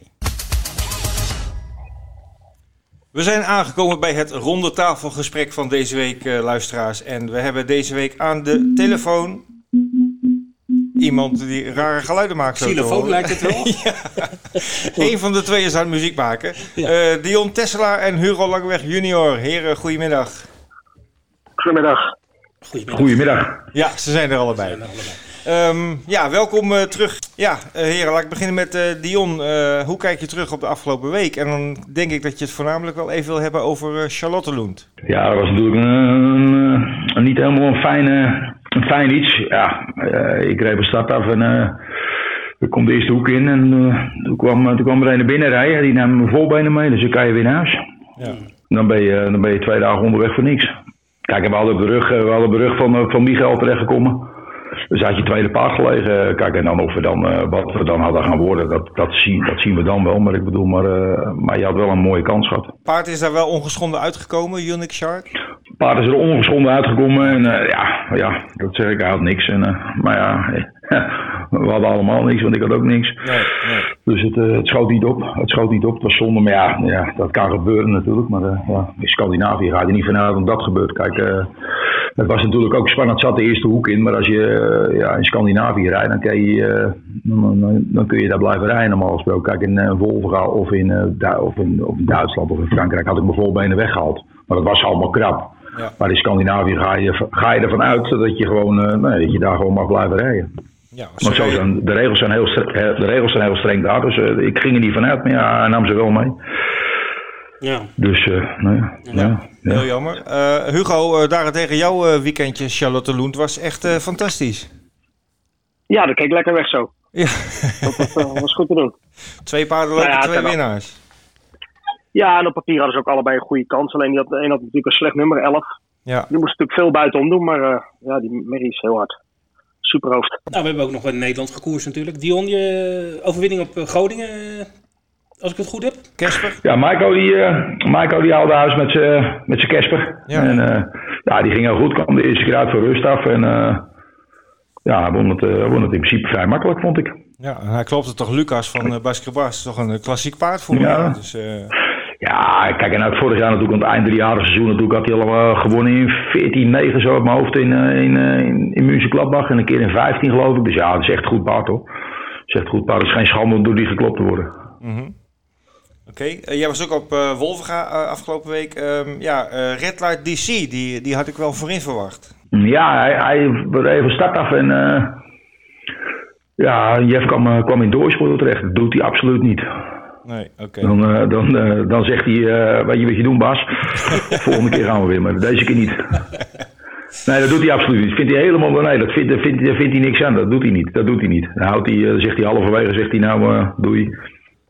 We zijn aangekomen bij het ronde tafelgesprek van deze week, eh, luisteraars. En we hebben deze week aan de telefoon iemand die rare geluiden maakt. zo te Xylofoon horen. lijkt het wel. Eén van de twee is aan het muziek maken. Ja. Eh, Dion Tesselaar en Hugo Langweg junior. Heren, goedemiddag. Goedemiddag. Goedemiddag. Goedemiddag. Ja, ze zijn er allebei. Zijn er allebei. Ehm, ja, welkom eh, terug. Ja, eh, heren, laat ik beginnen met eh, Dion. Hoe kijk je terug op de afgelopen week? En dan denk ik dat je het voornamelijk wel even wil hebben over Charlotte Lund. Ja, dat was natuurlijk een, een, een- niet helemaal een, fijne, een fijn iets. Ja, ik reed de start af en er komt de eerste hoek in. En toen, kwam, toen kwam er een naar binnen rijden. Die nam mijn voorbenen mee, dus dan kan je weer naar huis. Ja. Dan ben je, dan ben je twee dagen onderweg voor niks. Kijk, we hadden op de rug, we hadden op de rug van, van Michael terechtgekomen. Dus had je tweede paard gelegen. Kijk, en dan of we dan, eh, wat we dan hadden gaan worden, dat, dat, zien, dat zien we dan wel. Maar ik bedoel, maar, eh, maar je had wel een mooie kans gehad. Paard is daar wel ongeschonden uitgekomen, Unique Shark. Paard is er ongeschonden uitgekomen. En eh, ja, ja, dat zeg ik, hij had niks. En, eh, maar ja, we hadden allemaal niks, want ik had ook niks. Nee, nee. Dus het, eh, het schoot niet op. Het schoot niet op. Het was zonde. Maar ja, ja dat kan gebeuren natuurlijk. Maar ja, in Scandinavië ga je niet vanuit dat dat gebeurt. Kijk, het was natuurlijk ook spannend. Het zat de eerste hoek in. Maar als je ja, in Scandinavië rijdt, dan, kan je, dan, dan, kun je daar blijven rijden normaal gesproken. Kijk, in uh, Wolfga of in, of, in, of in Duitsland of in Frankrijk had ik mijn voorbenen weggehaald. Maar dat was allemaal krap. Ja. Maar in Scandinavië ga je, ga je ervan uit dat je, gewoon, eh, nee, dat je daar gewoon mag blijven rijden. Ja, Maar zo zijn, de, regels zijn heel streng, de regels zijn heel streng daar, dus eh, ik ging er niet vanuit, maar ja, hij nam ze wel mee. Ja. Dus, eh nou ja, ja, ja. Heel jammer. Eh, Hugo, uh, daarentegen jouw uh, weekendje Charlotte Lund was echt uh, fantastisch. Ja, dat keek lekker weg zo. Ja. Dat was, uh, was goed te doen. Twee paarden leuke, nou ja, twee winnaars. Ja, en op papier hadden ze ook allebei een goede kans. Alleen die had, de een had natuurlijk een slecht nummer, 11. Ja. Die moest natuurlijk veel buitenom doen, maar uh, ja, die Mary is heel hard. Superhoofd. Nou, we hebben ook nog in Nederland gekoerst natuurlijk. Dion, je overwinning op Groningen, als ik het goed heb. Kesper? Ja, Maiko die, uh, die haalde huis met zijn met Kesper. Ja. En uh, ja, die ging heel goed. Kwam de eerste keer uit voor rust af. En uh, ja, hij won het, uh, won het in principe vrij makkelijk, vond ik. Ja, en hij klopte toch Lucas van uh, Basketbas. Toch een klassiek paard voor ja. me. Dus, uh... Ja, kijk, en uit vorig jaar natuurlijk, aan het eind driejarige seizoen natuurlijk, had hij al uh, gewonnen in 14-9 zo op mijn hoofd in, uh, in, uh, in. En een keer in 15 geloof ik. Dus ja, dat is echt goed paard hoor. Dat is echt goed paard. Het is geen schande om door die geklopt te worden. Mm -hmm. Oké, okay. jij was ook op uh, Wolvenga afgelopen week. Um, ja, Red Light DC, die, die had ik wel voorin verwacht. Ja, hij, hij reed van start af en ja, Jeff kwam, kwam in doorspoor terecht. Dat doet hij absoluut niet. Nee, oké. Okay. Dan, uh, dan, uh, dan zegt hij, uh, weet je wat je doen Bas? Volgende keer gaan we weer, maar deze keer niet. Nee, dat doet hij absoluut niet. Vindt hij helemaal, nee, dat vindt, vindt, vindt, vindt hij niks aan. Dat doet hij niet. Dat doet hij niet. Dan houdt hij, eh, zegt hij halverwege, zegt hij nou, eh, doei.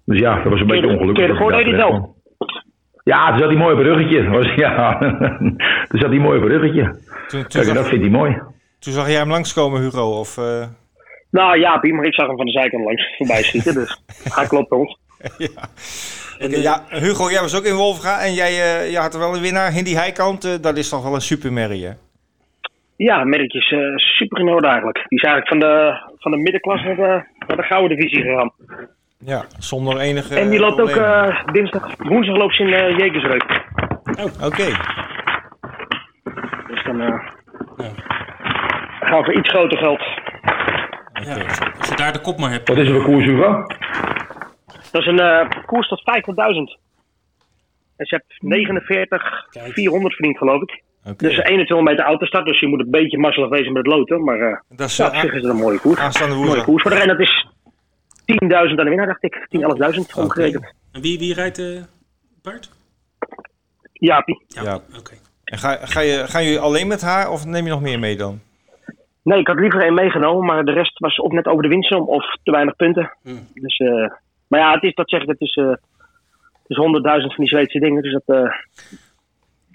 Dus ja, dat was een beetje ongelukkig. keer deed hij het terecht kwam. Ja, toen zat hij mooi op een ruggetje. Was, ja, toen zat hij mooi op een ruggetje. Toen, toen, Kijk, dat vindt hij mooi. toen zag jij hem langskomen, Hugo? Of, eh, Nou ja, Pie, maar ik zag hem van de zijkant langs voorbij schieten. Dus hij klopt ons. ja. En, ja, Hugo, jij was ook in Wolfga en jij, eh, jij had er wel een winnaar. Hindi Heikant, eh, dat is toch wel een supermerrie, hè? Ja, merkjes eh, super in orde eigenlijk. Die is eigenlijk van de, van de middenklasse naar de, naar de gouden divisie gegaan. Ja, zonder enige en die loopt ook problemen. eh, dinsdag, woensdag loopt ze in uh, Jekersreuk. Oké, Dus dan eh, gaan we voor iets groter geld. ja, als je daar de kop maar hebt. Wat is er voor koers, Hugo? Dat is een eh, koers tot 50.000. En ze heeft 49, Kijk. 400 verdiend geloof ik. Dus 21 meter autostart, dus je moet een beetje mazzelig wezen met het loten. Maar eh Dat is ja, eh, op zich is het een mooie koers. aanstaande mooie koers voor de en dat is 10.000 aan de winnaar, dacht ik. 10, 11.000 omgerekend. En wie, wie rijdt de paard? Jaapie. Ja, Ja. oké. En ga, ga je, gaan jullie alleen met haar of neem je nog meer mee dan? Nee, ik had liever één meegenomen, maar de rest was of net over de winstsom of te weinig punten. Hmm. Dus, eh, maar ja, het is, dat zeg ik, het is, eh, het is 100.000 van die Zweedse dingen. Dus dat, eh,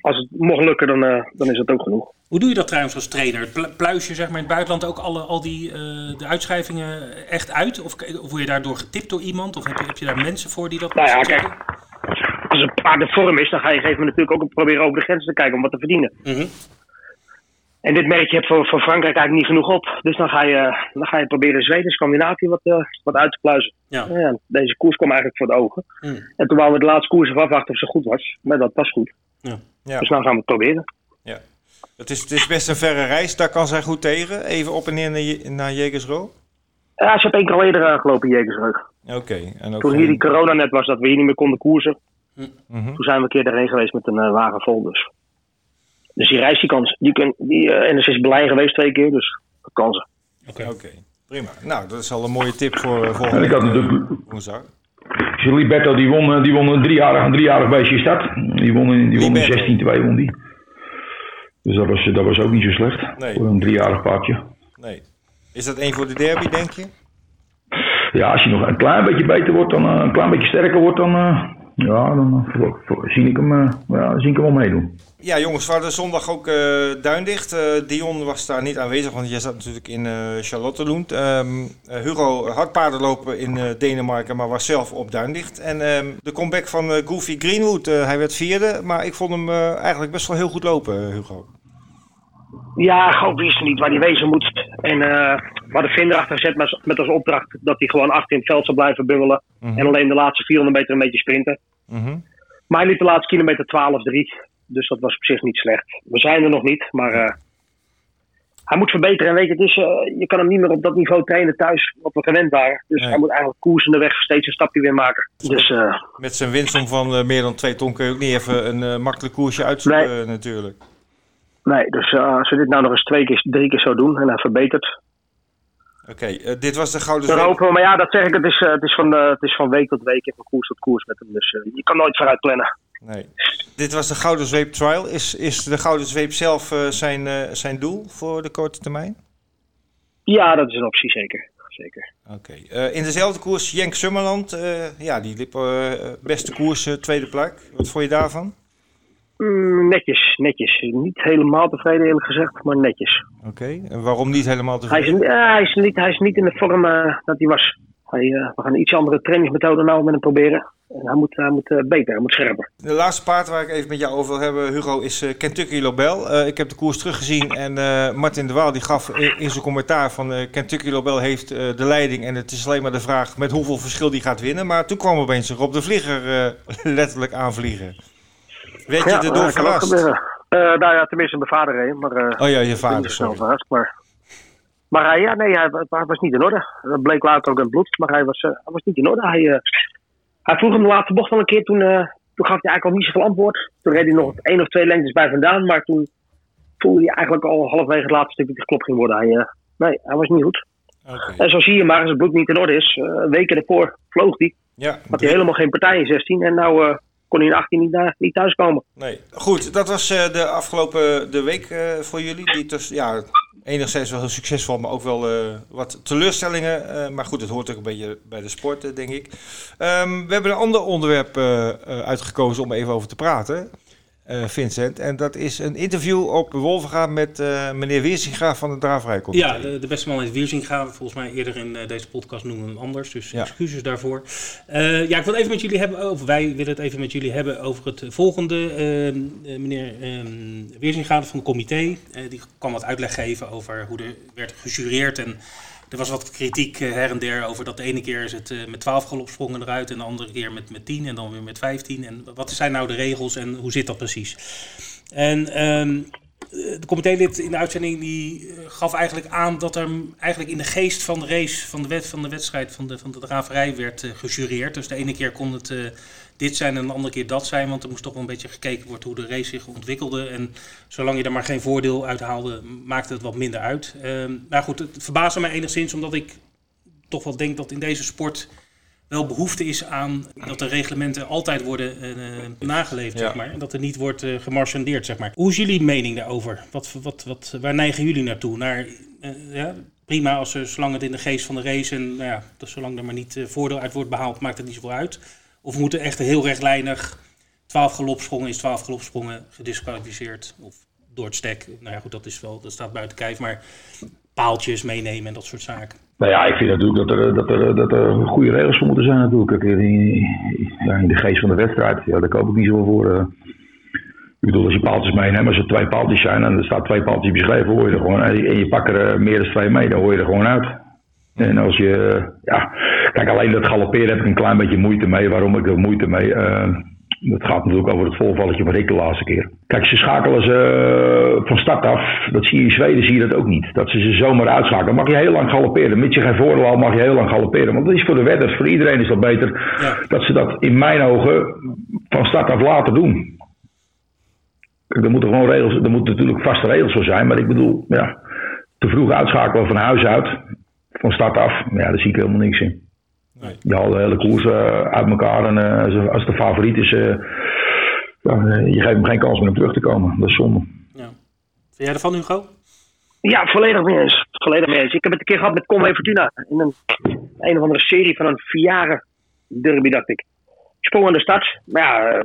als het mocht lukken, dan, eh, dan is dat ook genoeg. Hoe doe je dat trouwens als trainer? Pl- Pluis je zeg maar in het buitenland ook alle, al die de uitschrijvingen echt uit? Of, of word je daardoor getipt door iemand? Of heb je, heb je daar mensen voor die dat Nou ja, checken? Als een paard de vorm is, dan ga je moment natuurlijk ook proberen over de grenzen te kijken om wat te verdienen. Mhm. En dit merk je hebt voor, voor Frankrijk eigenlijk niet genoeg op. Dus dan ga je, dan ga je proberen Zweden, Scandinavië wat, eh, wat uit te pluizen. Ja. Nou ja, deze koers kwam eigenlijk voor de ogen. Mm. En toen wouden we de laatste koers even afwachten of ze goed was. Maar dat was goed. Ja. Ja. Dus nou gaan we het proberen. Ja. Het is, het is best een verre reis, daar kan zij goed tegen. Even op en neer naar, Je- naar Jegersro. Ja, ze heeft één keer al eerder aangelopen in Jekersreuk. Oké. En ook Toen hier die corona net was, dat we hier niet meer konden koersen. Mhm. Toen zijn we een keer daarheen geweest met een eh, wagen vol. Dus, dus die reis die kan ze. Die, kan, die, eh, en is Berlijn geweest twee keer, dus dat kan ze. Oké. Oké, prima. Nou, dat is al een mooie tip voor eh, En volgende ik had week, natuurlijk... woensdag. Gilberto, die won, eh, die won een driejarig, een driejarig beestje stad. Die won in, die won in Liberto. 16-2 won die. Dus dat was, dat was ook niet zo slecht. Nee. Voor een driejarig paardje. Nee. Is dat één voor de derby, denk je? Ja, als hij nog een klein beetje beter wordt, dan, een klein beetje sterker wordt, dan, eh, ja, dan eh, voor- voor- zie, ik hem, eh, ja, zie ik hem wel meedoen. Ja, jongens, we hadden zondag ook eh, duindicht. Dion was daar niet aanwezig, want jij zat natuurlijk in eh Charlottenlund. Ehm eh, Hugo had paardenlopen in Denemarken, maar was zelf op duindicht. En ehm, de comeback van Goofy Greenwood, hij werd vierde, maar ik vond hem eigenlijk best wel heel goed lopen, Hugo. Ja, gewoon wist niet waar hij wezen moet. En eh we hadden Vin erachter gezet met, met als opdracht dat hij gewoon achter in het veld zou blijven bubbelen. En alleen de laatste 400 meter een beetje sprinten. Mhm. Maar hij liep de laatste kilometer 12-3. Dus dat was op zich niet slecht. We zijn er nog niet, maar eh, hij moet verbeteren. En weet je, het is, eh, je kan hem niet meer op dat niveau trainen thuis, wat we gewend waren. Dus Nee. hij moet eigenlijk koersende weg steeds een stapje weer maken. Dus Met zijn winstom van eh, meer dan twee ton kun je ook niet even een makkelijk koersje uitzoeken, natuurlijk. Nee, dus eh, als we dit nou nog eens twee keer, drie keer zo doen en hij verbetert. Oké, eh, dit was de Gouden Dan Zweep. hopen we, maar ja, dat zeg ik, het is, eh, het is, van, het is van week tot week en van koers tot koers met hem. Dus je kan nooit vooruit plannen. Nee. Dit was de Gouden Zweep Trial. Is, is de Gouden Zweep zelf zijn, zijn doel voor de korte termijn? Ja, dat is een optie, zeker. zeker. Oké. In dezelfde koers, Jenk Summerland. ja, die liep beste koers, tweede plek. Wat vond je daarvan? Mm, netjes, netjes. Niet helemaal tevreden eerlijk gezegd, maar netjes. Oké. En waarom niet helemaal Hij is, tevreden? ja, hij is, niet, hij is niet in de vorm eh, dat hij was. Hij, eh, we gaan een iets andere trainingsmethode nou met hem proberen. En hij moet, hij moet eh, beter, hij moet scherper. De laatste paard waar ik even met jou over wil hebben, Hugo, is eh, Kentucky Lobel. Eh, ik heb de koers teruggezien en eh, Martin de Waal die gaf in, in zijn commentaar van eh, Kentucky Lobel heeft eh, de leiding. En het is alleen maar de vraag met hoeveel verschil die gaat winnen. Maar toen kwam opeens Rob de Vlieger eh, letterlijk aanvliegen. Weet je ja, erdoor ook verrast? Eh, nou ja, tenminste mijn vader heen, maar eh Oh ja, je vader, sorry. verrast. Maar, maar hij, ja, nee, hij, was niet in orde. Dat bleek later ook in het bloed, maar hij was, eh, hij was niet in orde. Hij, eh, hij vroeg hem de laatste bocht al een keer, toen, eh, toen gaf hij eigenlijk al niet zoveel antwoord. Toen reed hij nog één of twee lengtes bij vandaan, maar toen voelde hij eigenlijk al halverwege het laatste stuk dat hij geklopt ging worden. Hij, eh, nee, hij was niet goed. En zo zie je maar, als het bloed niet in orde is, eh, weken ervoor vloog hij. Ja, Had hij helemaal geen partij in 16 en nou, eh, kon hij in 18 niet, uh, niet thuiskomen. Nee, goed. Dat was uh, de afgelopen de week uh, voor jullie. Die dus, ja, enigszins wel heel succesvol, maar ook wel wat teleurstellingen. maar goed, het hoort ook een beetje bij de sport, denk ik. Um, we hebben een ander onderwerp uitgekozen om even over te praten. Uh, Vincent. En dat is een interview op Wolvenga met uh, meneer Weersinga van de Draafrijcomité. Ja, de, de, beste man is Weersinga. Volgens mij eerder in uh, deze podcast noemen we hem anders. Dus ja. excuses daarvoor. ja, ik wil even met jullie hebben, of wij willen het even met jullie hebben over het volgende. meneer Weersinga van het comité, die kwam wat uitleg geven over hoe er werd gejureerd en er was wat kritiek eh, her en der over dat de ene keer is het eh, met 12 galopsprongen eruit en de andere keer met, met 10 en dan weer met 15. En wat zijn nou de regels en hoe zit dat precies? En um, de comitélid in de uitzending die gaf eigenlijk aan dat er eigenlijk in de geest van de race, van de, wet, van de wedstrijd, van de, van de draverij werd uh, gejureerd. Dus de ene keer kon het dit zijn en de andere keer dat zijn. Want er moest toch wel een beetje gekeken worden hoe de race zich ontwikkelde. En zolang je er maar geen voordeel uit haalde, maakte het wat minder uit. Uh, maar goed, het verbaasde mij enigszins omdat ik toch wel denk dat in deze sport wel behoefte is aan dat de reglementen altijd worden uh, nageleefd, zeg maar. En dat er niet wordt uh, gemarchandeerd, zeg maar. Hoe is jullie mening daarover? Wat, wat, wat, waar neigen jullie naartoe? Naar, uh, ja, prima als er, zolang het in de geest van de race en nou ja, dat zolang er maar niet voordeel uit wordt behaald, maakt het niet zoveel uit. Of moeten echt heel rechtlijnig 12 galopsprongen is 12 galopsprongen gedisqualificeerd of door het stek. Nou ja, goed, dat is wel, dat staat buiten kijf, maar paaltjes meenemen en dat soort zaken. Nou ja, ik vind natuurlijk dat er, dat er, dat er goede regels voor moeten zijn natuurlijk. In, ja, de geest van de wedstrijd, ja, daar koop ik niet zo voor. Uh. Ik bedoel, als je paaltjes meeneemt, als er twee paaltjes zijn en er staat twee paaltjes beschreven, hoor je er gewoon, en je pakt er meer dan twee mee, dan hoor je er gewoon uit. En als je, ja, kijk, alleen dat galopperen heb ik een klein beetje moeite mee. Waarom ik er moeite mee? Uh, dat gaat natuurlijk over het volvalletje van ik de laatste keer. Kijk, ze schakelen ze van start af. Dat zie je in Zweden, zie je dat ook niet. Dat ze ze zomaar uitschakelen. mag je heel lang galopperen. Mits je geen voordeel haalt, mag je heel lang galopperen. Want dat is voor de wedders, voor iedereen is dat beter. Ja. Dat ze dat in mijn ogen van start af laten doen. Kijk, er moeten gewoon regels, er moeten natuurlijk vaste regels voor zijn. Maar ik bedoel, ja, te vroeg uitschakelen van huis uit. Van start af. Ja, daar zie ik helemaal niks in. Nee. Je haalt de hele koers uh, uit elkaar. En uh, als de favoriet is, uh, je geeft hem geen kans meer om terug te komen. Dat is zonde. Ja. Vind jij ervan, Hugo? Ja, volledig mee eens. Volledig mee eens. Ik heb het een keer gehad met Conway Fortuna. In een, een of andere serie van een vierjarige derby, dacht ik. Ik sprong aan de start. Maar ja,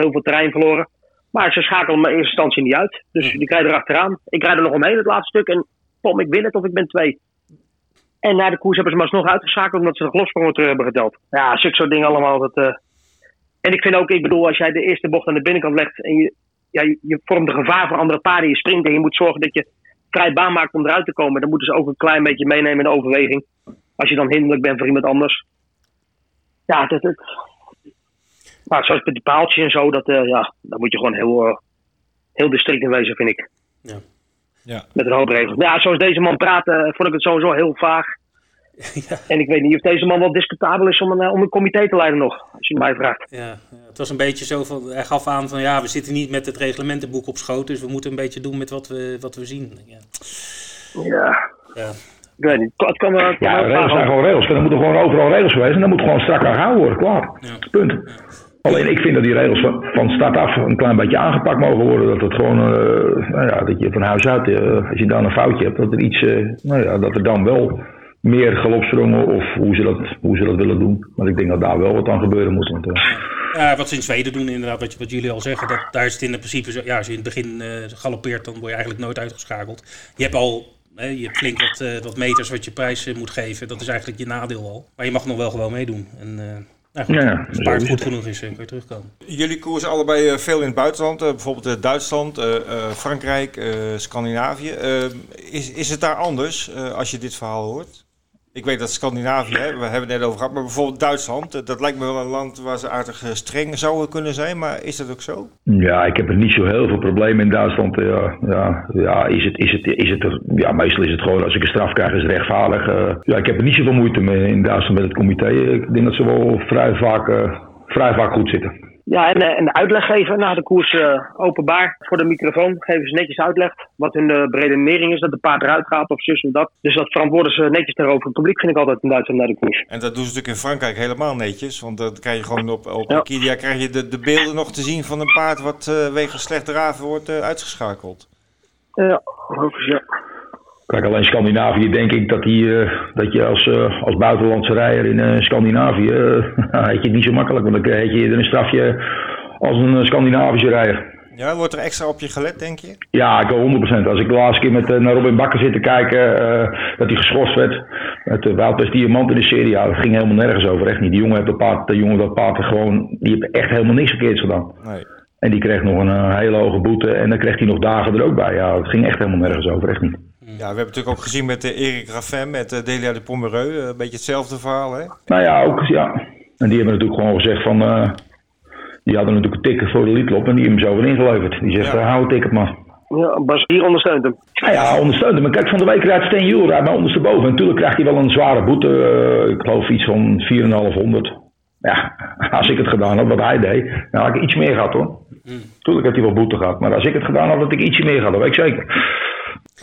heel veel terrein verloren. Maar ze schakelen me in eerste instantie niet uit. Dus die krijg je erachteraan. Ik rijd er nog omheen het laatste stuk. En pom, ik win het of ik ben twee. En na de koers hebben ze maar alsnog uitgeschakeld omdat ze de glossprongen terug hebben geteld. Ja, zulke soort dingen allemaal. Dat, uh... En ik vind ook, ik bedoel, als jij de eerste bocht aan de binnenkant legt en je, ja, je vormt een gevaar voor andere paarden, je springt en je moet zorgen dat je vrij baan maakt om eruit te komen, dan moeten ze ook een klein beetje meenemen in de overweging. Als je dan hinderlijk bent voor iemand anders. Ja, dat, dat... Maar zoals met die paaltjes en zo, dat, uh, ja, daar moet je gewoon heel, uh, heel in wezen, vind ik. Ja. Ja. Met een hoop regels. Ja, zoals deze man praat, uh, vond ik het sowieso heel vaag. Ja. En ik weet niet of deze man wel discutabel is om een, om een comité te leiden nog, als je mij vraagt. Ja, ja, het was een beetje zo van, hij gaf aan van ja, we zitten niet met het reglementenboek op schoot, dus we moeten een beetje doen met wat we, wat we zien. Ja. ja. ja. Ik weet niet. Het kan, kan ja, regels zijn gewoon regels. Er moeten gewoon overal regels geweest en dan moet gewoon strak aan gehouden worden, klaar. Ja. Punt. Alleen ik vind dat die regels van, van start af een klein beetje aangepakt mogen worden. Dat het gewoon, uh, nou ja, dat je van huis uit, uh, als je dan een foutje hebt, dat er iets, uh, nou ja, dat er dan wel meer galopsprongen of hoe ze, dat, hoe ze dat willen doen. Maar ik denk dat daar wel wat aan gebeuren moet. Want, ja, wat ze in Zweden doen inderdaad, wat, jullie al zeggen, dat, daar is het in het principe zo, ja, als je in het begin galoppeert, dan word je eigenlijk nooit uitgeschakeld. Je hebt al je hebt flink wat, wat meters wat je prijs moet geven. Dat is eigenlijk je nadeel al. Maar je mag nog wel gewoon meedoen. En, nou goed, ja, als het paard goed genoeg is, kun je terugkomen. Jullie koersen allebei eh, veel in het buitenland, eh, bijvoorbeeld Duitsland, Frankrijk, Scandinavië. is, is het daar anders als je dit verhaal hoort? Ik weet dat Scandinavië, hè, we hebben het net over gehad, maar bijvoorbeeld Duitsland, eh, dat lijkt me wel een land waar ze aardig eh, streng zouden kunnen zijn, maar is dat ook zo? Ja, ik heb er niet zo heel veel problemen in Duitsland. Ja, ja, ja, is het, is het, is het ja, meestal is het gewoon, als ik een straf krijg, is het rechtvaardig. Ja, ik heb er niet zoveel moeite mee in Duitsland met het comité. Ik denk dat ze wel vrij vaak, vrij vaak goed zitten. Ja, en, eh, en uitleg geven na de koers uh, openbaar voor de microfoon. Geven ze netjes uitleg wat hun uh, redenering is, dat de paard eruit gaat of zus of dat. Dus dat verantwoorden ze netjes tegenover het publiek, vind ik altijd in Duitsland naar de koers. En dat doen ze natuurlijk in Frankrijk helemaal netjes. Want dan krijg je gewoon op, op ja. Wikipedia krijg je de, de beelden nog te zien van een paard wat uh, wegens slecht draven wordt uitgeschakeld. Ja, overigens ja. Kijk, alleen Scandinavië denk ik dat, die, uh, dat je als, uh, als buitenlandse rijder in uh, Scandinavië, heet je het niet zo makkelijk, want dan krijg je een strafje als een Scandinavische rijder. Ja, wordt er extra op je gelet, denk je? Ja, ik 100%. Als ik de laatste keer met naar Robin Bakker zit te kijken, dat hij geschorst werd met de Diamant in de serie, ja, dat ging helemaal nergens over, echt niet. Die jongen heeft dat paard, de jongen dat paard gewoon, die heeft echt helemaal niks verkeerds gedaan. Nee. En die kreeg nog een hele hoge boete en dan kreeg hij nog dagen er ook bij. Ja, het ging echt helemaal nergens over, echt niet. Ja, we hebben natuurlijk ook gezien met uh, Erik Raffin, met uh, Delia de Pomereux. Uh, een beetje hetzelfde verhaal, hè? Nou ja, ook, ja. En die hebben natuurlijk gewoon gezegd van... die hadden natuurlijk een ticket voor de lietlop en die hebben hem zo weer ingeleverd. Die zegt, ja. hou het ticket maar. Ja, Bas hier ondersteunt hem. Nou ja, ondersteunt hem. Maar kijk, van de week rijdt Steen Juhl rijdt maar ondersteboven. En natuurlijk krijgt hij wel een zware boete. ik geloof iets van 4,500. Ja, als ik het gedaan had, wat hij deed, dan had ik iets meer gehad hoor. Mm. Tuurlijk heeft hij wel boete gehad. Maar als ik het gedaan had, had ik ietsje meer gehad. Dat weet ik zeker.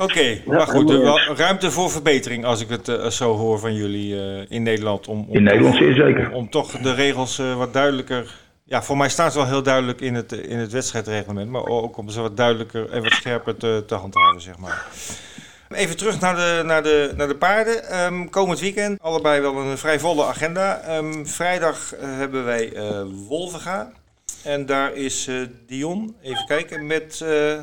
Oké, okay, maar goed, er ruimte voor verbetering als ik het uh, zo hoor van jullie uh, in Nederland. Om, om in Nederland zeer zeker. Om, om, toch de regels uh, wat duidelijker... Ja, voor mij staat het wel heel duidelijk in het, in het wedstrijdreglement. Maar ook om ze wat duidelijker en wat scherper te, te handhaven, zeg maar. Even terug naar de, naar de, naar de paarden. Um, komend weekend, allebei wel een vrij volle agenda. Um, vrijdag hebben wij Wolvenga. En daar is Dion, even kijken, met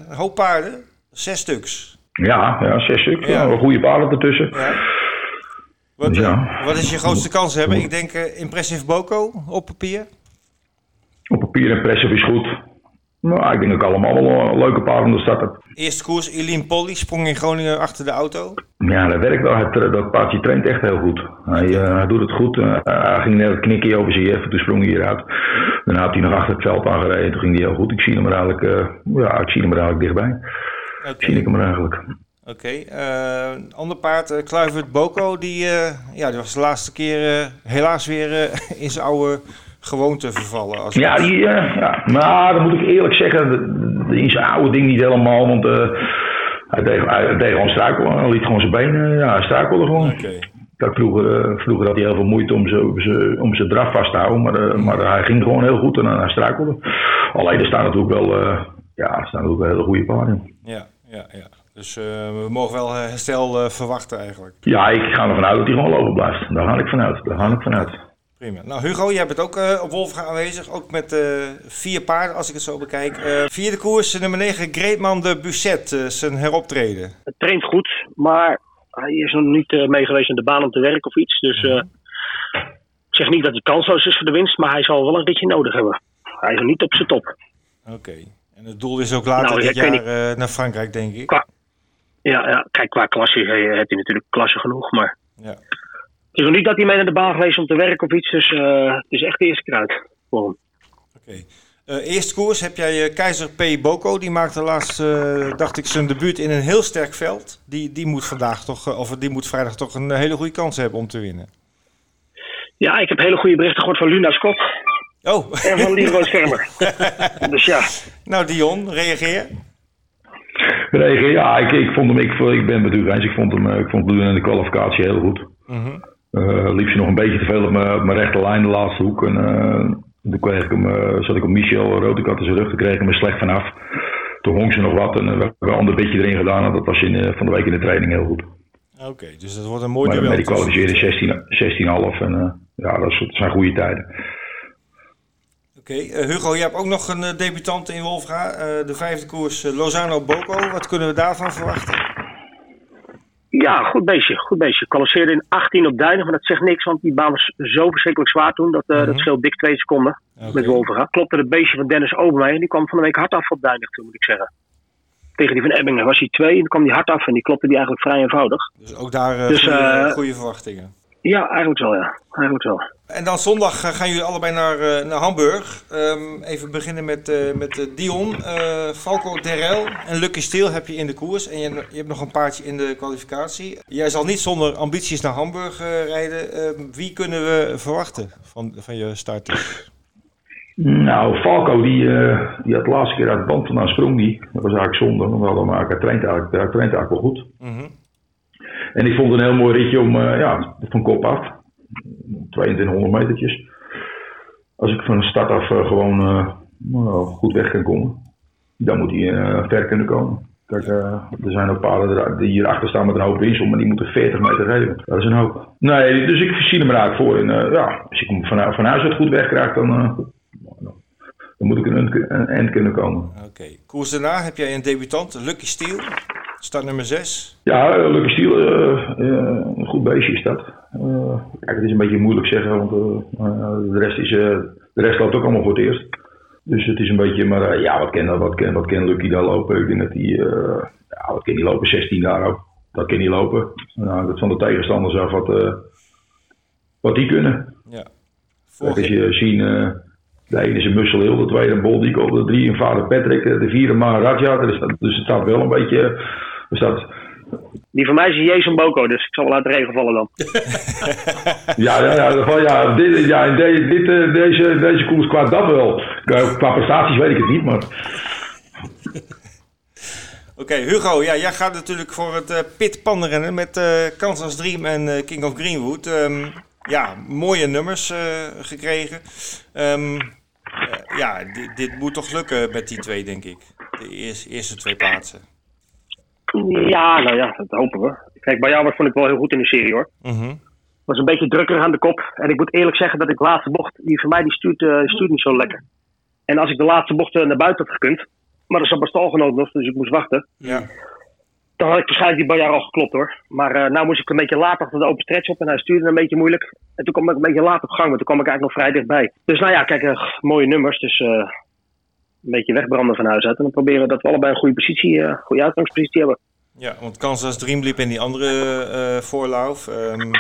een hoop paarden. Zes stuks. Ja, ja zes stuk. Ja. Ja, goede paarden ertussen. Ja. Wat, ja. wat is je grootste kans hebben? Ik denk uh, Impressive Boko op papier. Op papier Impressive is goed. Nou, ik denk ook allemaal wel leuke paarden de starten. Eerste koers, Eline Polly sprong in Groningen achter de auto. Ja, dat werkt wel. Het, dat paardje traint echt heel goed. Hij, uh, hij doet het goed. Uh, hij ging net het knikje over zijn jeff, toen sprong hij hieruit. Daarna had hij nog achter het veld aangereden, toen ging hij heel goed. Ik zie hem er eigenlijk, ja, ik zie hem er eigenlijk dichtbij. Okay. Zie ik hem er eigenlijk. Oké, okay. uh, ander paard, uh, Kluivert Boko, die, uh, ja, die was de laatste keer helaas weer in zijn oude gewoonte vervallen. Als ja, die, ja, maar dan moet ik eerlijk zeggen, in zijn oude ding niet helemaal, want hij, deed, hij deed gewoon struikelen, hij liet gewoon zijn benen, ja, hij struikelde gewoon. Okay. Dat vroeger, vroeger had hij heel veel moeite om zijn om zijn draf vast te houden, maar, maar hij ging gewoon heel goed en hij struikelde. Alleen er staan natuurlijk wel, ja, er staan natuurlijk wel hele goede paarden. Ja, ja, ja. Dus uh, we mogen wel herstel uh, verwachten eigenlijk. Ja, ik ga ervan uit dat hij gewoon lopen blijft. Daar ga ik vanuit. Daar ga ik vanuit. Prima. Nou Hugo, jij bent ook uh, op Wolfga aanwezig. Ook met vier paarden, als ik het zo bekijk. vierde koers, nummer 9, Greetman de Busset, zijn heroptreden. Het traint goed, maar hij is nog niet mee geweest aan de baan om te werken of iets. Dus -hmm. ik zeg niet dat hij kansloos is voor de winst, maar hij zal wel een beetje nodig hebben. Hij is nog niet op zijn top. Oké. En het doel is ook later nou, dit jaar uh, naar Frankrijk, denk ik. Qua, ja, ja, kijk, qua klasse heeft hij natuurlijk klasse genoeg, maar... Ja. Het is nog niet dat hij mee naar de baan geweest om te werken of iets, dus uh, het is echt de eerste kruid voor hem. Oké. Okay. Uh, eerste koers heb jij Keizer P. Boko, die maakte laatst, dacht ik, zijn debuut in een heel sterk veld. Die, die moet vandaag toch, of die moet vrijdag toch een hele goede kans hebben om te winnen. Ja, ik heb hele goede berichten gehoord van Luna Scott. Oh. En van Leroy Schermer. dus ja. Nou Dion, reageer. Reageer, ja, ik, ik vond hem, ik, ik ben natuurlijk eens, ik vond hem, ik vond hem in de kwalificatie heel goed. Mm -hmm. uh, liep ze nog een beetje te veel op mijn, op mijn rechte lijn de laatste hoek. En uh, toen kreeg ik hem, uh, zat ik op Michel rood, ik had zijn rug, toen kreeg ik hem er slecht vanaf. Toen hong ze nog wat en we hebben een ander beetje erin gedaan en dat was in, van de week in de training heel goed. Oké, okay, dus dat wordt een mooi maar duel. Maar die kwalificeerde 16,5 en ja, dat, is, dat zijn goede tijden. Oké, okay. uh, Hugo, je hebt ook nog een uh, debutant in Wolfga. Uh, de vijfde koers Lozano Boko. Wat kunnen we daarvan verwachten? Ja, goed beestje. Goed beestje. Kwalificeerde in 18 op Duinen, maar dat zegt niks, want die baan was zo verschrikkelijk zwaar toen. Dat, -hmm. dat scheelt dik twee seconden okay. met Wolfga. Klopte het beestje van Dennis Obermeijer en die kwam van de week hard af op Duinen toe, moet ik zeggen. Tegen die van Ebbingen was hij twee en dan kwam die hard af en die klopte die eigenlijk vrij eenvoudig. Dus ook daar dus, goede, goede verwachtingen? Ja, eigenlijk wel ja. Eigenlijk wel. En dan zondag gaan jullie allebei naar, uh, naar Hamburg. Um, even beginnen met, uh, met uh, Dion. Falco Derel en Lucky Steel heb je in de koers. En je, je, hebt nog een paardje in de kwalificatie. Jij zal niet zonder ambities naar Hamburg rijden. Ehm, wie kunnen we verwachten van, van je starters? Nou, Falco die, eh, die had de laatste keer uit de band vandaan sprong die. Dat was eigenlijk zonde, want we hadden hem eigenlijk, hij traint eigenlijk, hij traint eigenlijk wel goed. Mhm. En ik vond het een heel mooi ritje om, eh, ja, van kop af. 2200 metertjes. Als ik van start af eh, gewoon eh, nou, goed weg kan komen, dan moet hij ver kunnen komen. Kijk, er zijn ook paarden er- die hierachter staan met een hoop winst, maar die moeten 40 meter geven. Dat is een hoop. Nee, dus ik zie hem eigenlijk voor. Ja, als ik hem van, van huis uit goed wegkrijg, dan, dan, moet ik een, een, een eind kunnen komen. Oké. Koers daarna heb jij een debutant, Lucky Steel. Start nummer 6. Ja, eh, Lucky Steel, eh, eh, een goed beestje is dat. Kijk, het is een beetje moeilijk zeggen, want de, rest is, de rest loopt ook allemaal voor het eerst. Dus het is een beetje, maar ja, wat kan, wat, kan, wat kan Lucky daar lopen? Ik denk dat hij, ja, wat kan hij lopen? 16 daar ook. Dat kan hij lopen. Nou, dat van de tegenstanders af wat, wat die kunnen. Ja. Vorige, als je ziet, eh, de ene is een Muscle Hill, de tweede een Boldico, de drie een Vader Patrick, de vierde Maharaja. Dus, dus het staat wel een beetje, er staat Die van mij is Jason Boko, dus ik zal wel uit de regen vallen dan. Ja, ja, ja, van, ja, dit, ja de, dit, eh, deze, deze koers qua dat wel. Qua, prestaties weet ik het niet, maar Oké, Hugo, ja, jij gaat natuurlijk voor het eh Pit Pandenrennen met eh Kansas Dream en eh, King of Greenwood. Ehm, ja, mooie nummers eh, gekregen. Ehm, eh, ja, dit, dit moet toch lukken met die twee, denk ik. De eerste, eerste twee plaatsen. Ja, nou ja, dat hopen we. Kijk, bij jou was vond ik wel heel goed in de serie hoor. Mhm. was een beetje drukker aan de kop. En ik moet eerlijk zeggen dat ik de laatste bocht, die van mij die stuurt, die stuurt niet zo lekker. En als ik de laatste bocht naar buiten had gekund, maar er zat mijn stalgenoot nog, dus ik moest wachten. Ja. Dan had ik waarschijnlijk die Bajar al geklopt hoor. Maar eh nou moest ik een beetje laat achter de open stretch op en hij stuurde een beetje moeilijk. En toen kwam ik een beetje laat op gang, maar toen kwam ik eigenlijk nog vrij dichtbij. Dus nou ja, kijk, eh, mooie nummers. Dus eh, een beetje wegbranden van huis uit. En dan proberen we dat we allebei een goede positie, eh goede uitgangspositie hebben. Ja, want Kansas Dream liep in die andere eh voorlauf. Ehm,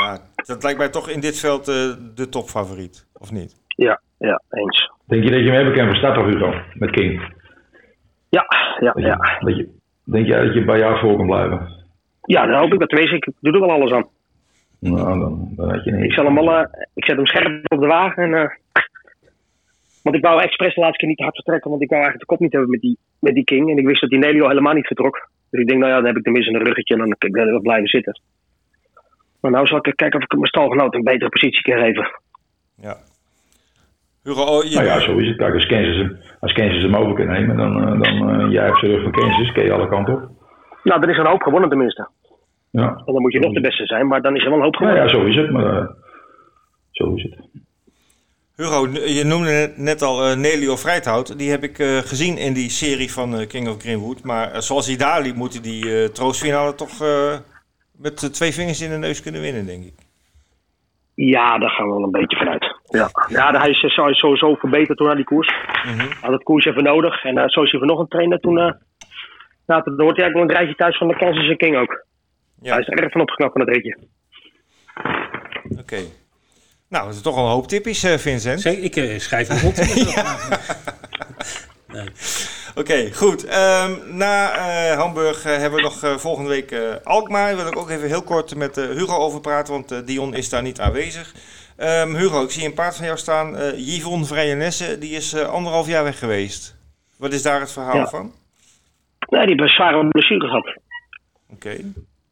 ja, dat lijkt mij toch in dit veld eh, de topfavoriet, of niet? Ja, ja, eens. denk je dat je hem hebben kan af, Hugo, met King? Ja, ja, ja. dat je, denk jij dat je bij jou voor kan blijven? Ja, dan hoop ik dat. Tenminste, ik doe er wel alles aan. Nou, dan, dan had je een Ik, zal hem wel, eh, ik zet hem scherp op de wagen. En, eh, want ik wou expres de laatste keer niet te hard vertrekken, want ik wou eigenlijk de kop niet hebben met die, met die King. En ik wist dat die Nelio helemaal niet vertrok. Dus ik denk, nou ja, dan heb ik tenminste een ruggetje en dan kan ik wel blijven zitten. Maar nou zal ik kijken of ik mijn stalgenoot een betere positie kan geven. Ja. Hugo, oh, je, Nou ja, zo is het. Kijk, als Kansas hem, als Kansas hem over kan nemen, dan, eh, dan eh, jij hebt zijn rug van Kansas, kun je alle kanten op. Nou, er is een hoop gewonnen tenminste. Ja. En dan moet je nog de beste zijn, maar dan is er wel een hoop Nou gewonnen. ja, zo is het, maar eh, zo is het. Hugo, je noemde net- al eh, Nelio Vrijthout. Die heb ik eh, gezien in die serie van eh, King of Greenwood. Maar zoals hij daar liep, moet hij die eh, troostfinale toch eh, met twee vingers in de neus kunnen winnen, denk ik. Ja, daar gaan we wel een beetje vanuit. Ja, ja hij is eh, sowieso verbeterd toen aan die koers. Mhm. had het koers even nodig. En uh, zo is hij nog een trainer toen. Uh, nou, toen hoort hij eigenlijk wel een rijtje thuis van de Kansas en King ook. Ja. Hij is er erg van opgeknapt van het ritje. Oké. Nou, dat is toch wel een hoop tippies, eh, Vincent. Zeg, ik eh, schrijf hem op. nee. Oké, goed. Ehm, na eh, Hamburg eh, hebben we nog eh, volgende week eh, Alkmaar. Daar wil ik ook even heel kort met eh, Hugo over praten, want eh, Dion is daar niet aanwezig. Ehm, Hugo, ik zie een paard van jou staan. eh Yvonne Vrijenesse, die is eh, anderhalf jaar weg geweest. Wat is daar het verhaal Ja. van? Nee, die heeft een zware blessure gehad. Oké.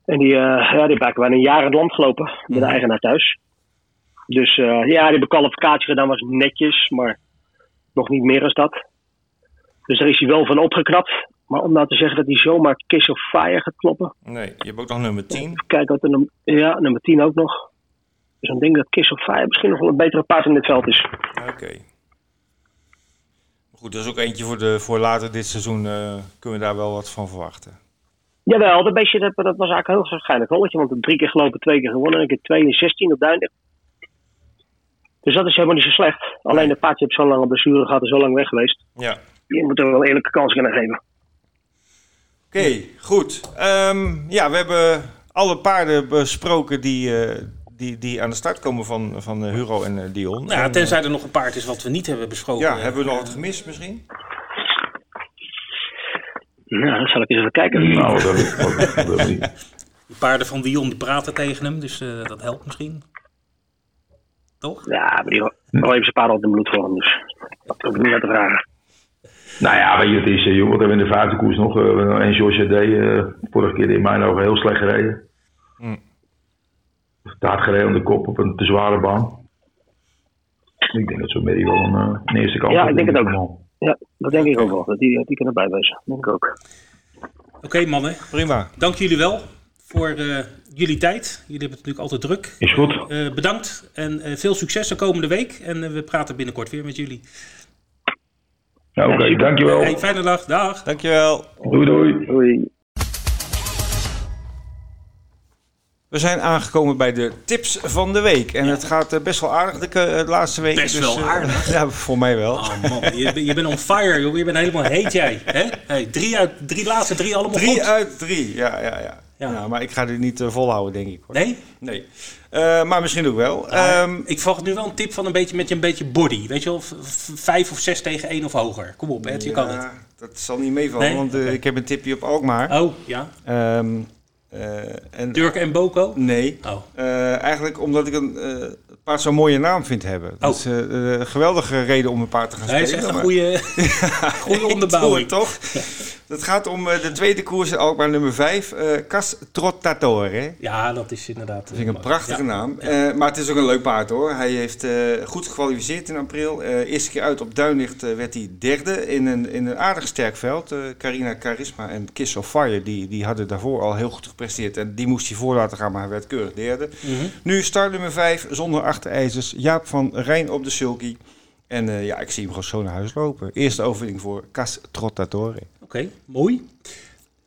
En die, uh, ja, die heeft bijna een jaar in het land gelopen. Met de Mhm. eigenaar thuis. Dus uh, ja, die hebben kwalificatie gedaan, was netjes, maar nog niet meer als dat. Dus daar is hij wel van opgeknapt. Maar om nou te zeggen dat hij zomaar Kiss of Fire gaat kloppen. Nee, je hebt ook nog nummer 10. Kijk, wat er, ja, nummer 10 ook nog. Dus dan denk ik dat Kiss of Fire misschien nog wel een betere paard in dit veld is. Oké. Goed, dat is ook eentje voor, de, voor later dit seizoen. eh, kunnen we daar wel wat van verwachten. Jawel, dat beestje dat, dat was eigenlijk een heel waarschijnlijk rolletje. Want drie keer gelopen, twee keer gewonnen. En ik heb twee in 16 op Duindijk. Dus dat is helemaal niet zo slecht. Alleen het paardje heeft zo'n lange blessure gehad en zo lang weg geweest. Ja. Je moet er wel een eerlijke kans kunnen geven. Oké, goed. Ehm, ja, we hebben alle paarden besproken die, eh, die, die aan de start komen van, van eh, Hugo en eh, Dion. Nou, ja, En, tenzij er nog een paard is wat we niet hebben besproken. ja, hebben we nog wat gemist misschien? Nou, dan zal ik eens even kijken. Nou, dat is. De paarden van Dion die praten tegen hem, dus eh, dat helpt misschien. toch? Ja, maar die al heeft zijn paard altijd in bloedvorm, dus dat hoef ik niet naar te vragen. Nou ja, weet je, het is, eh, joh, wat hebben we in de vijfde koers nog? eh en George D. eh vorige keer in mijn ogen heel slecht gereden. Hm. Te hard gereden om de kop op een te zware baan. Ik denk dat zo'n Mary wel een, eh, een eerste kans Ja, ik denk het ook. geval. Ja, dat denk ik ook wel. Dat die, die kunnen bijwezen. Denk ik ook. Oké, mannen. Prima. Dank jullie wel voor eh, jullie tijd. Jullie hebben het natuurlijk altijd druk. Is goed. Eh, bedankt en eh, veel succes de komende week. En eh, we praten binnenkort weer met jullie. Ja, Oké, dankjewel. Hey, fijne dag. Dag. Dankjewel. Doei doei. Doei. We zijn aangekomen bij de tips van de week. En het gaat eh, best wel aardig de, de laatste week. Best wel eh, aardig? Ja, voor mij wel. Oh man, je, bent- je bent on fire, joh. Je bent helemaal heet jij. Hè? Hey, drie uit drie laatste drie allemaal Drie goed. uit drie, ja, ja, ja. Ja. maar ik ga dit niet eh, volhouden, denk ik. Hoor. Nee? Nee. Eh, maar misschien ook wel. Ehm, ik verwacht nu wel een tip van een beetje met je een beetje body. Weet je wel, vijf of zes tegen één of hoger. Kom op, Ed, je kan het. ja, dat zal niet meevallen, Nee? want eh, ik heb een tipje op Alkmaar. Oh, ja. Ehm, eh, en, Turk en Boko? Nee. Oh. Eh, eigenlijk omdat ik een eh, paard zo'n mooie naam vind hebben. Dat Oh. is eh, een geweldige reden om een paard te gaan Hij is spelen. echt een maar- goede, goede onderbouwing. het toch? Het gaat om eh, de tweede koers in Alkmaar nummer 5, eh Cas Trottatore. Ja, dat is inderdaad. Dat vind ik een prachtige ja. naam. Eh, maar het is ook een leuk paard hoor. Hij heeft eh, goed gekwalificeerd in april. Eh eerste keer uit op Duinlicht eh, werd hij derde in een, in een aardig sterk veld. Eh, Carina Charisma en Kiss of Fire die, die hadden daarvoor al heel goed gepresteerd. En die moest hij voor laten gaan, maar hij werd keurig derde. Mhm. Nu start nummer 5 zonder achterijzers. Jaap van Rijn op de sulky. En eh, ja, ik zie hem gewoon zo naar huis lopen. Eerste overwinning voor Cas Trottatore. Oké, mooi.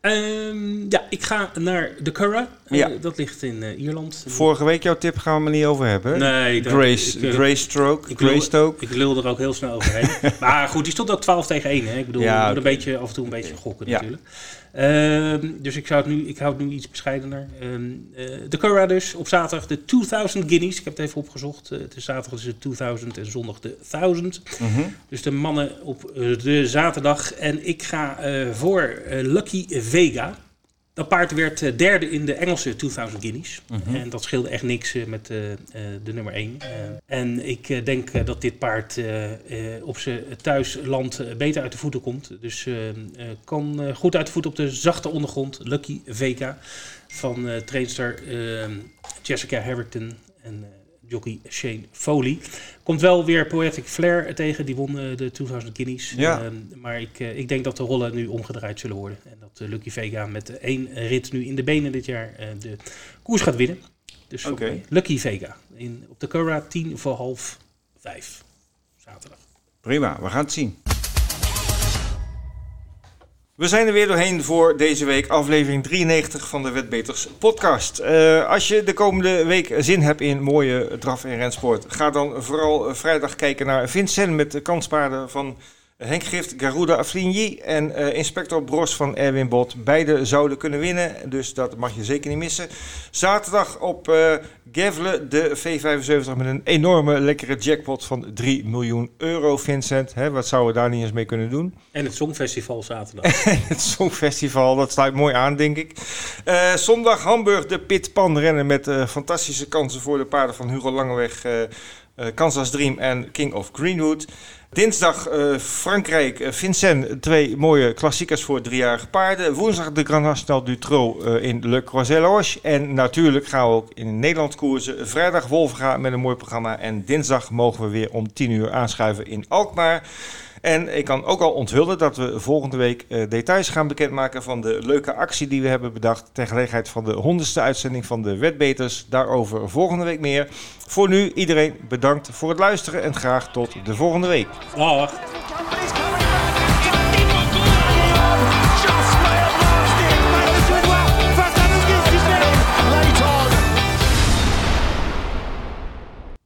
Ehm, ja, ik ga naar de Curra. Eh, Ja. Dat ligt in eh, Ierland. Vorige week jouw tip gaan we niet over hebben. Nee, dat- Grace, ik, Grace Stroke, Ik Grace lul, ik lul er ook heel snel overheen. maar goed, die stond ook 12 tegen 1. Hè? Ik bedoel, Ja, een beetje, af en toe een beetje gokken Ja. natuurlijk. Ehm, dus ik, zou het nu, ik hou het nu iets bescheidener. Ehm, eh, de Curra dus, op zaterdag de 2000 guineas. Ik heb het even opgezocht. Eh, het is zaterdag is het 2000 en zondag de 1000. Mhm. Dus de mannen op eh, de zaterdag. En ik ga voor Lucky Vega. Dat paard werd eh, derde in de Engelse 2000 Guineas. En dat scheelde echt niks eh, met eh, eh, de nummer 1. en ik denk dat dit paard op zijn thuisland beter uit de voeten komt. Dus kan goed uit de voeten op de zachte ondergrond. Lucky Vega van trainster Jessica Harrington en jockey Shane Foley. Komt wel weer Poetic Flair tegen, die won eh, de 2000 Guineas. Ja. Ehm, maar ik, eh, ik denk dat de rollen nu omgedraaid zullen worden. En dat eh, Lucky Vega met één rit nu in de benen dit jaar de koers gaat winnen. Dus Lucky Vega. In, op de Cora 10 voor half vijf. Zaterdag. Prima, we gaan het zien. We zijn er weer doorheen voor deze week, aflevering 93 van de Wetbeters podcast. Eh, als je de komende week zin hebt in mooie draf- en rensport, ga dan vooral vrijdag kijken naar Vincent met de kanspaarden van Henk Gift, Garuda Afligny en eh, Inspector Bros van Erwin Bot. Beide zouden kunnen winnen, dus dat mag je zeker niet missen. Zaterdag op Gevle, de V75 met een enorme lekkere jackpot van 3 miljoen euro, Vincent. Hè, wat zouden we daar niet eens mee kunnen doen? En het Songfestival zaterdag. het Songfestival, dat sluit mooi aan, denk ik. Eh, zondag Hamburg, de Pitpan rennen met fantastische kansen voor de paarden van Hugo Langeweg, Kansas Dream en King of Greenwood. Dinsdag eh, Frankrijk, eh, Vincent, twee mooie klassiekers voor driejarige paarden. Woensdag de Grand National du Trot eh, in Le Croisé Loge. En natuurlijk gaan we ook in Nederland koersen. Vrijdag Wolvenga met een mooi programma. En dinsdag mogen we weer om 10 uur aanschuiven in Alkmaar. En ik kan ook al onthullen dat we volgende week eh, details gaan bekendmaken van de leuke actie die we hebben bedacht ter gelegenheid van de honderdste uitzending van de Wetbeters. Daarover volgende week meer. Voor nu iedereen bedankt voor het luisteren en graag tot de volgende week. Dag.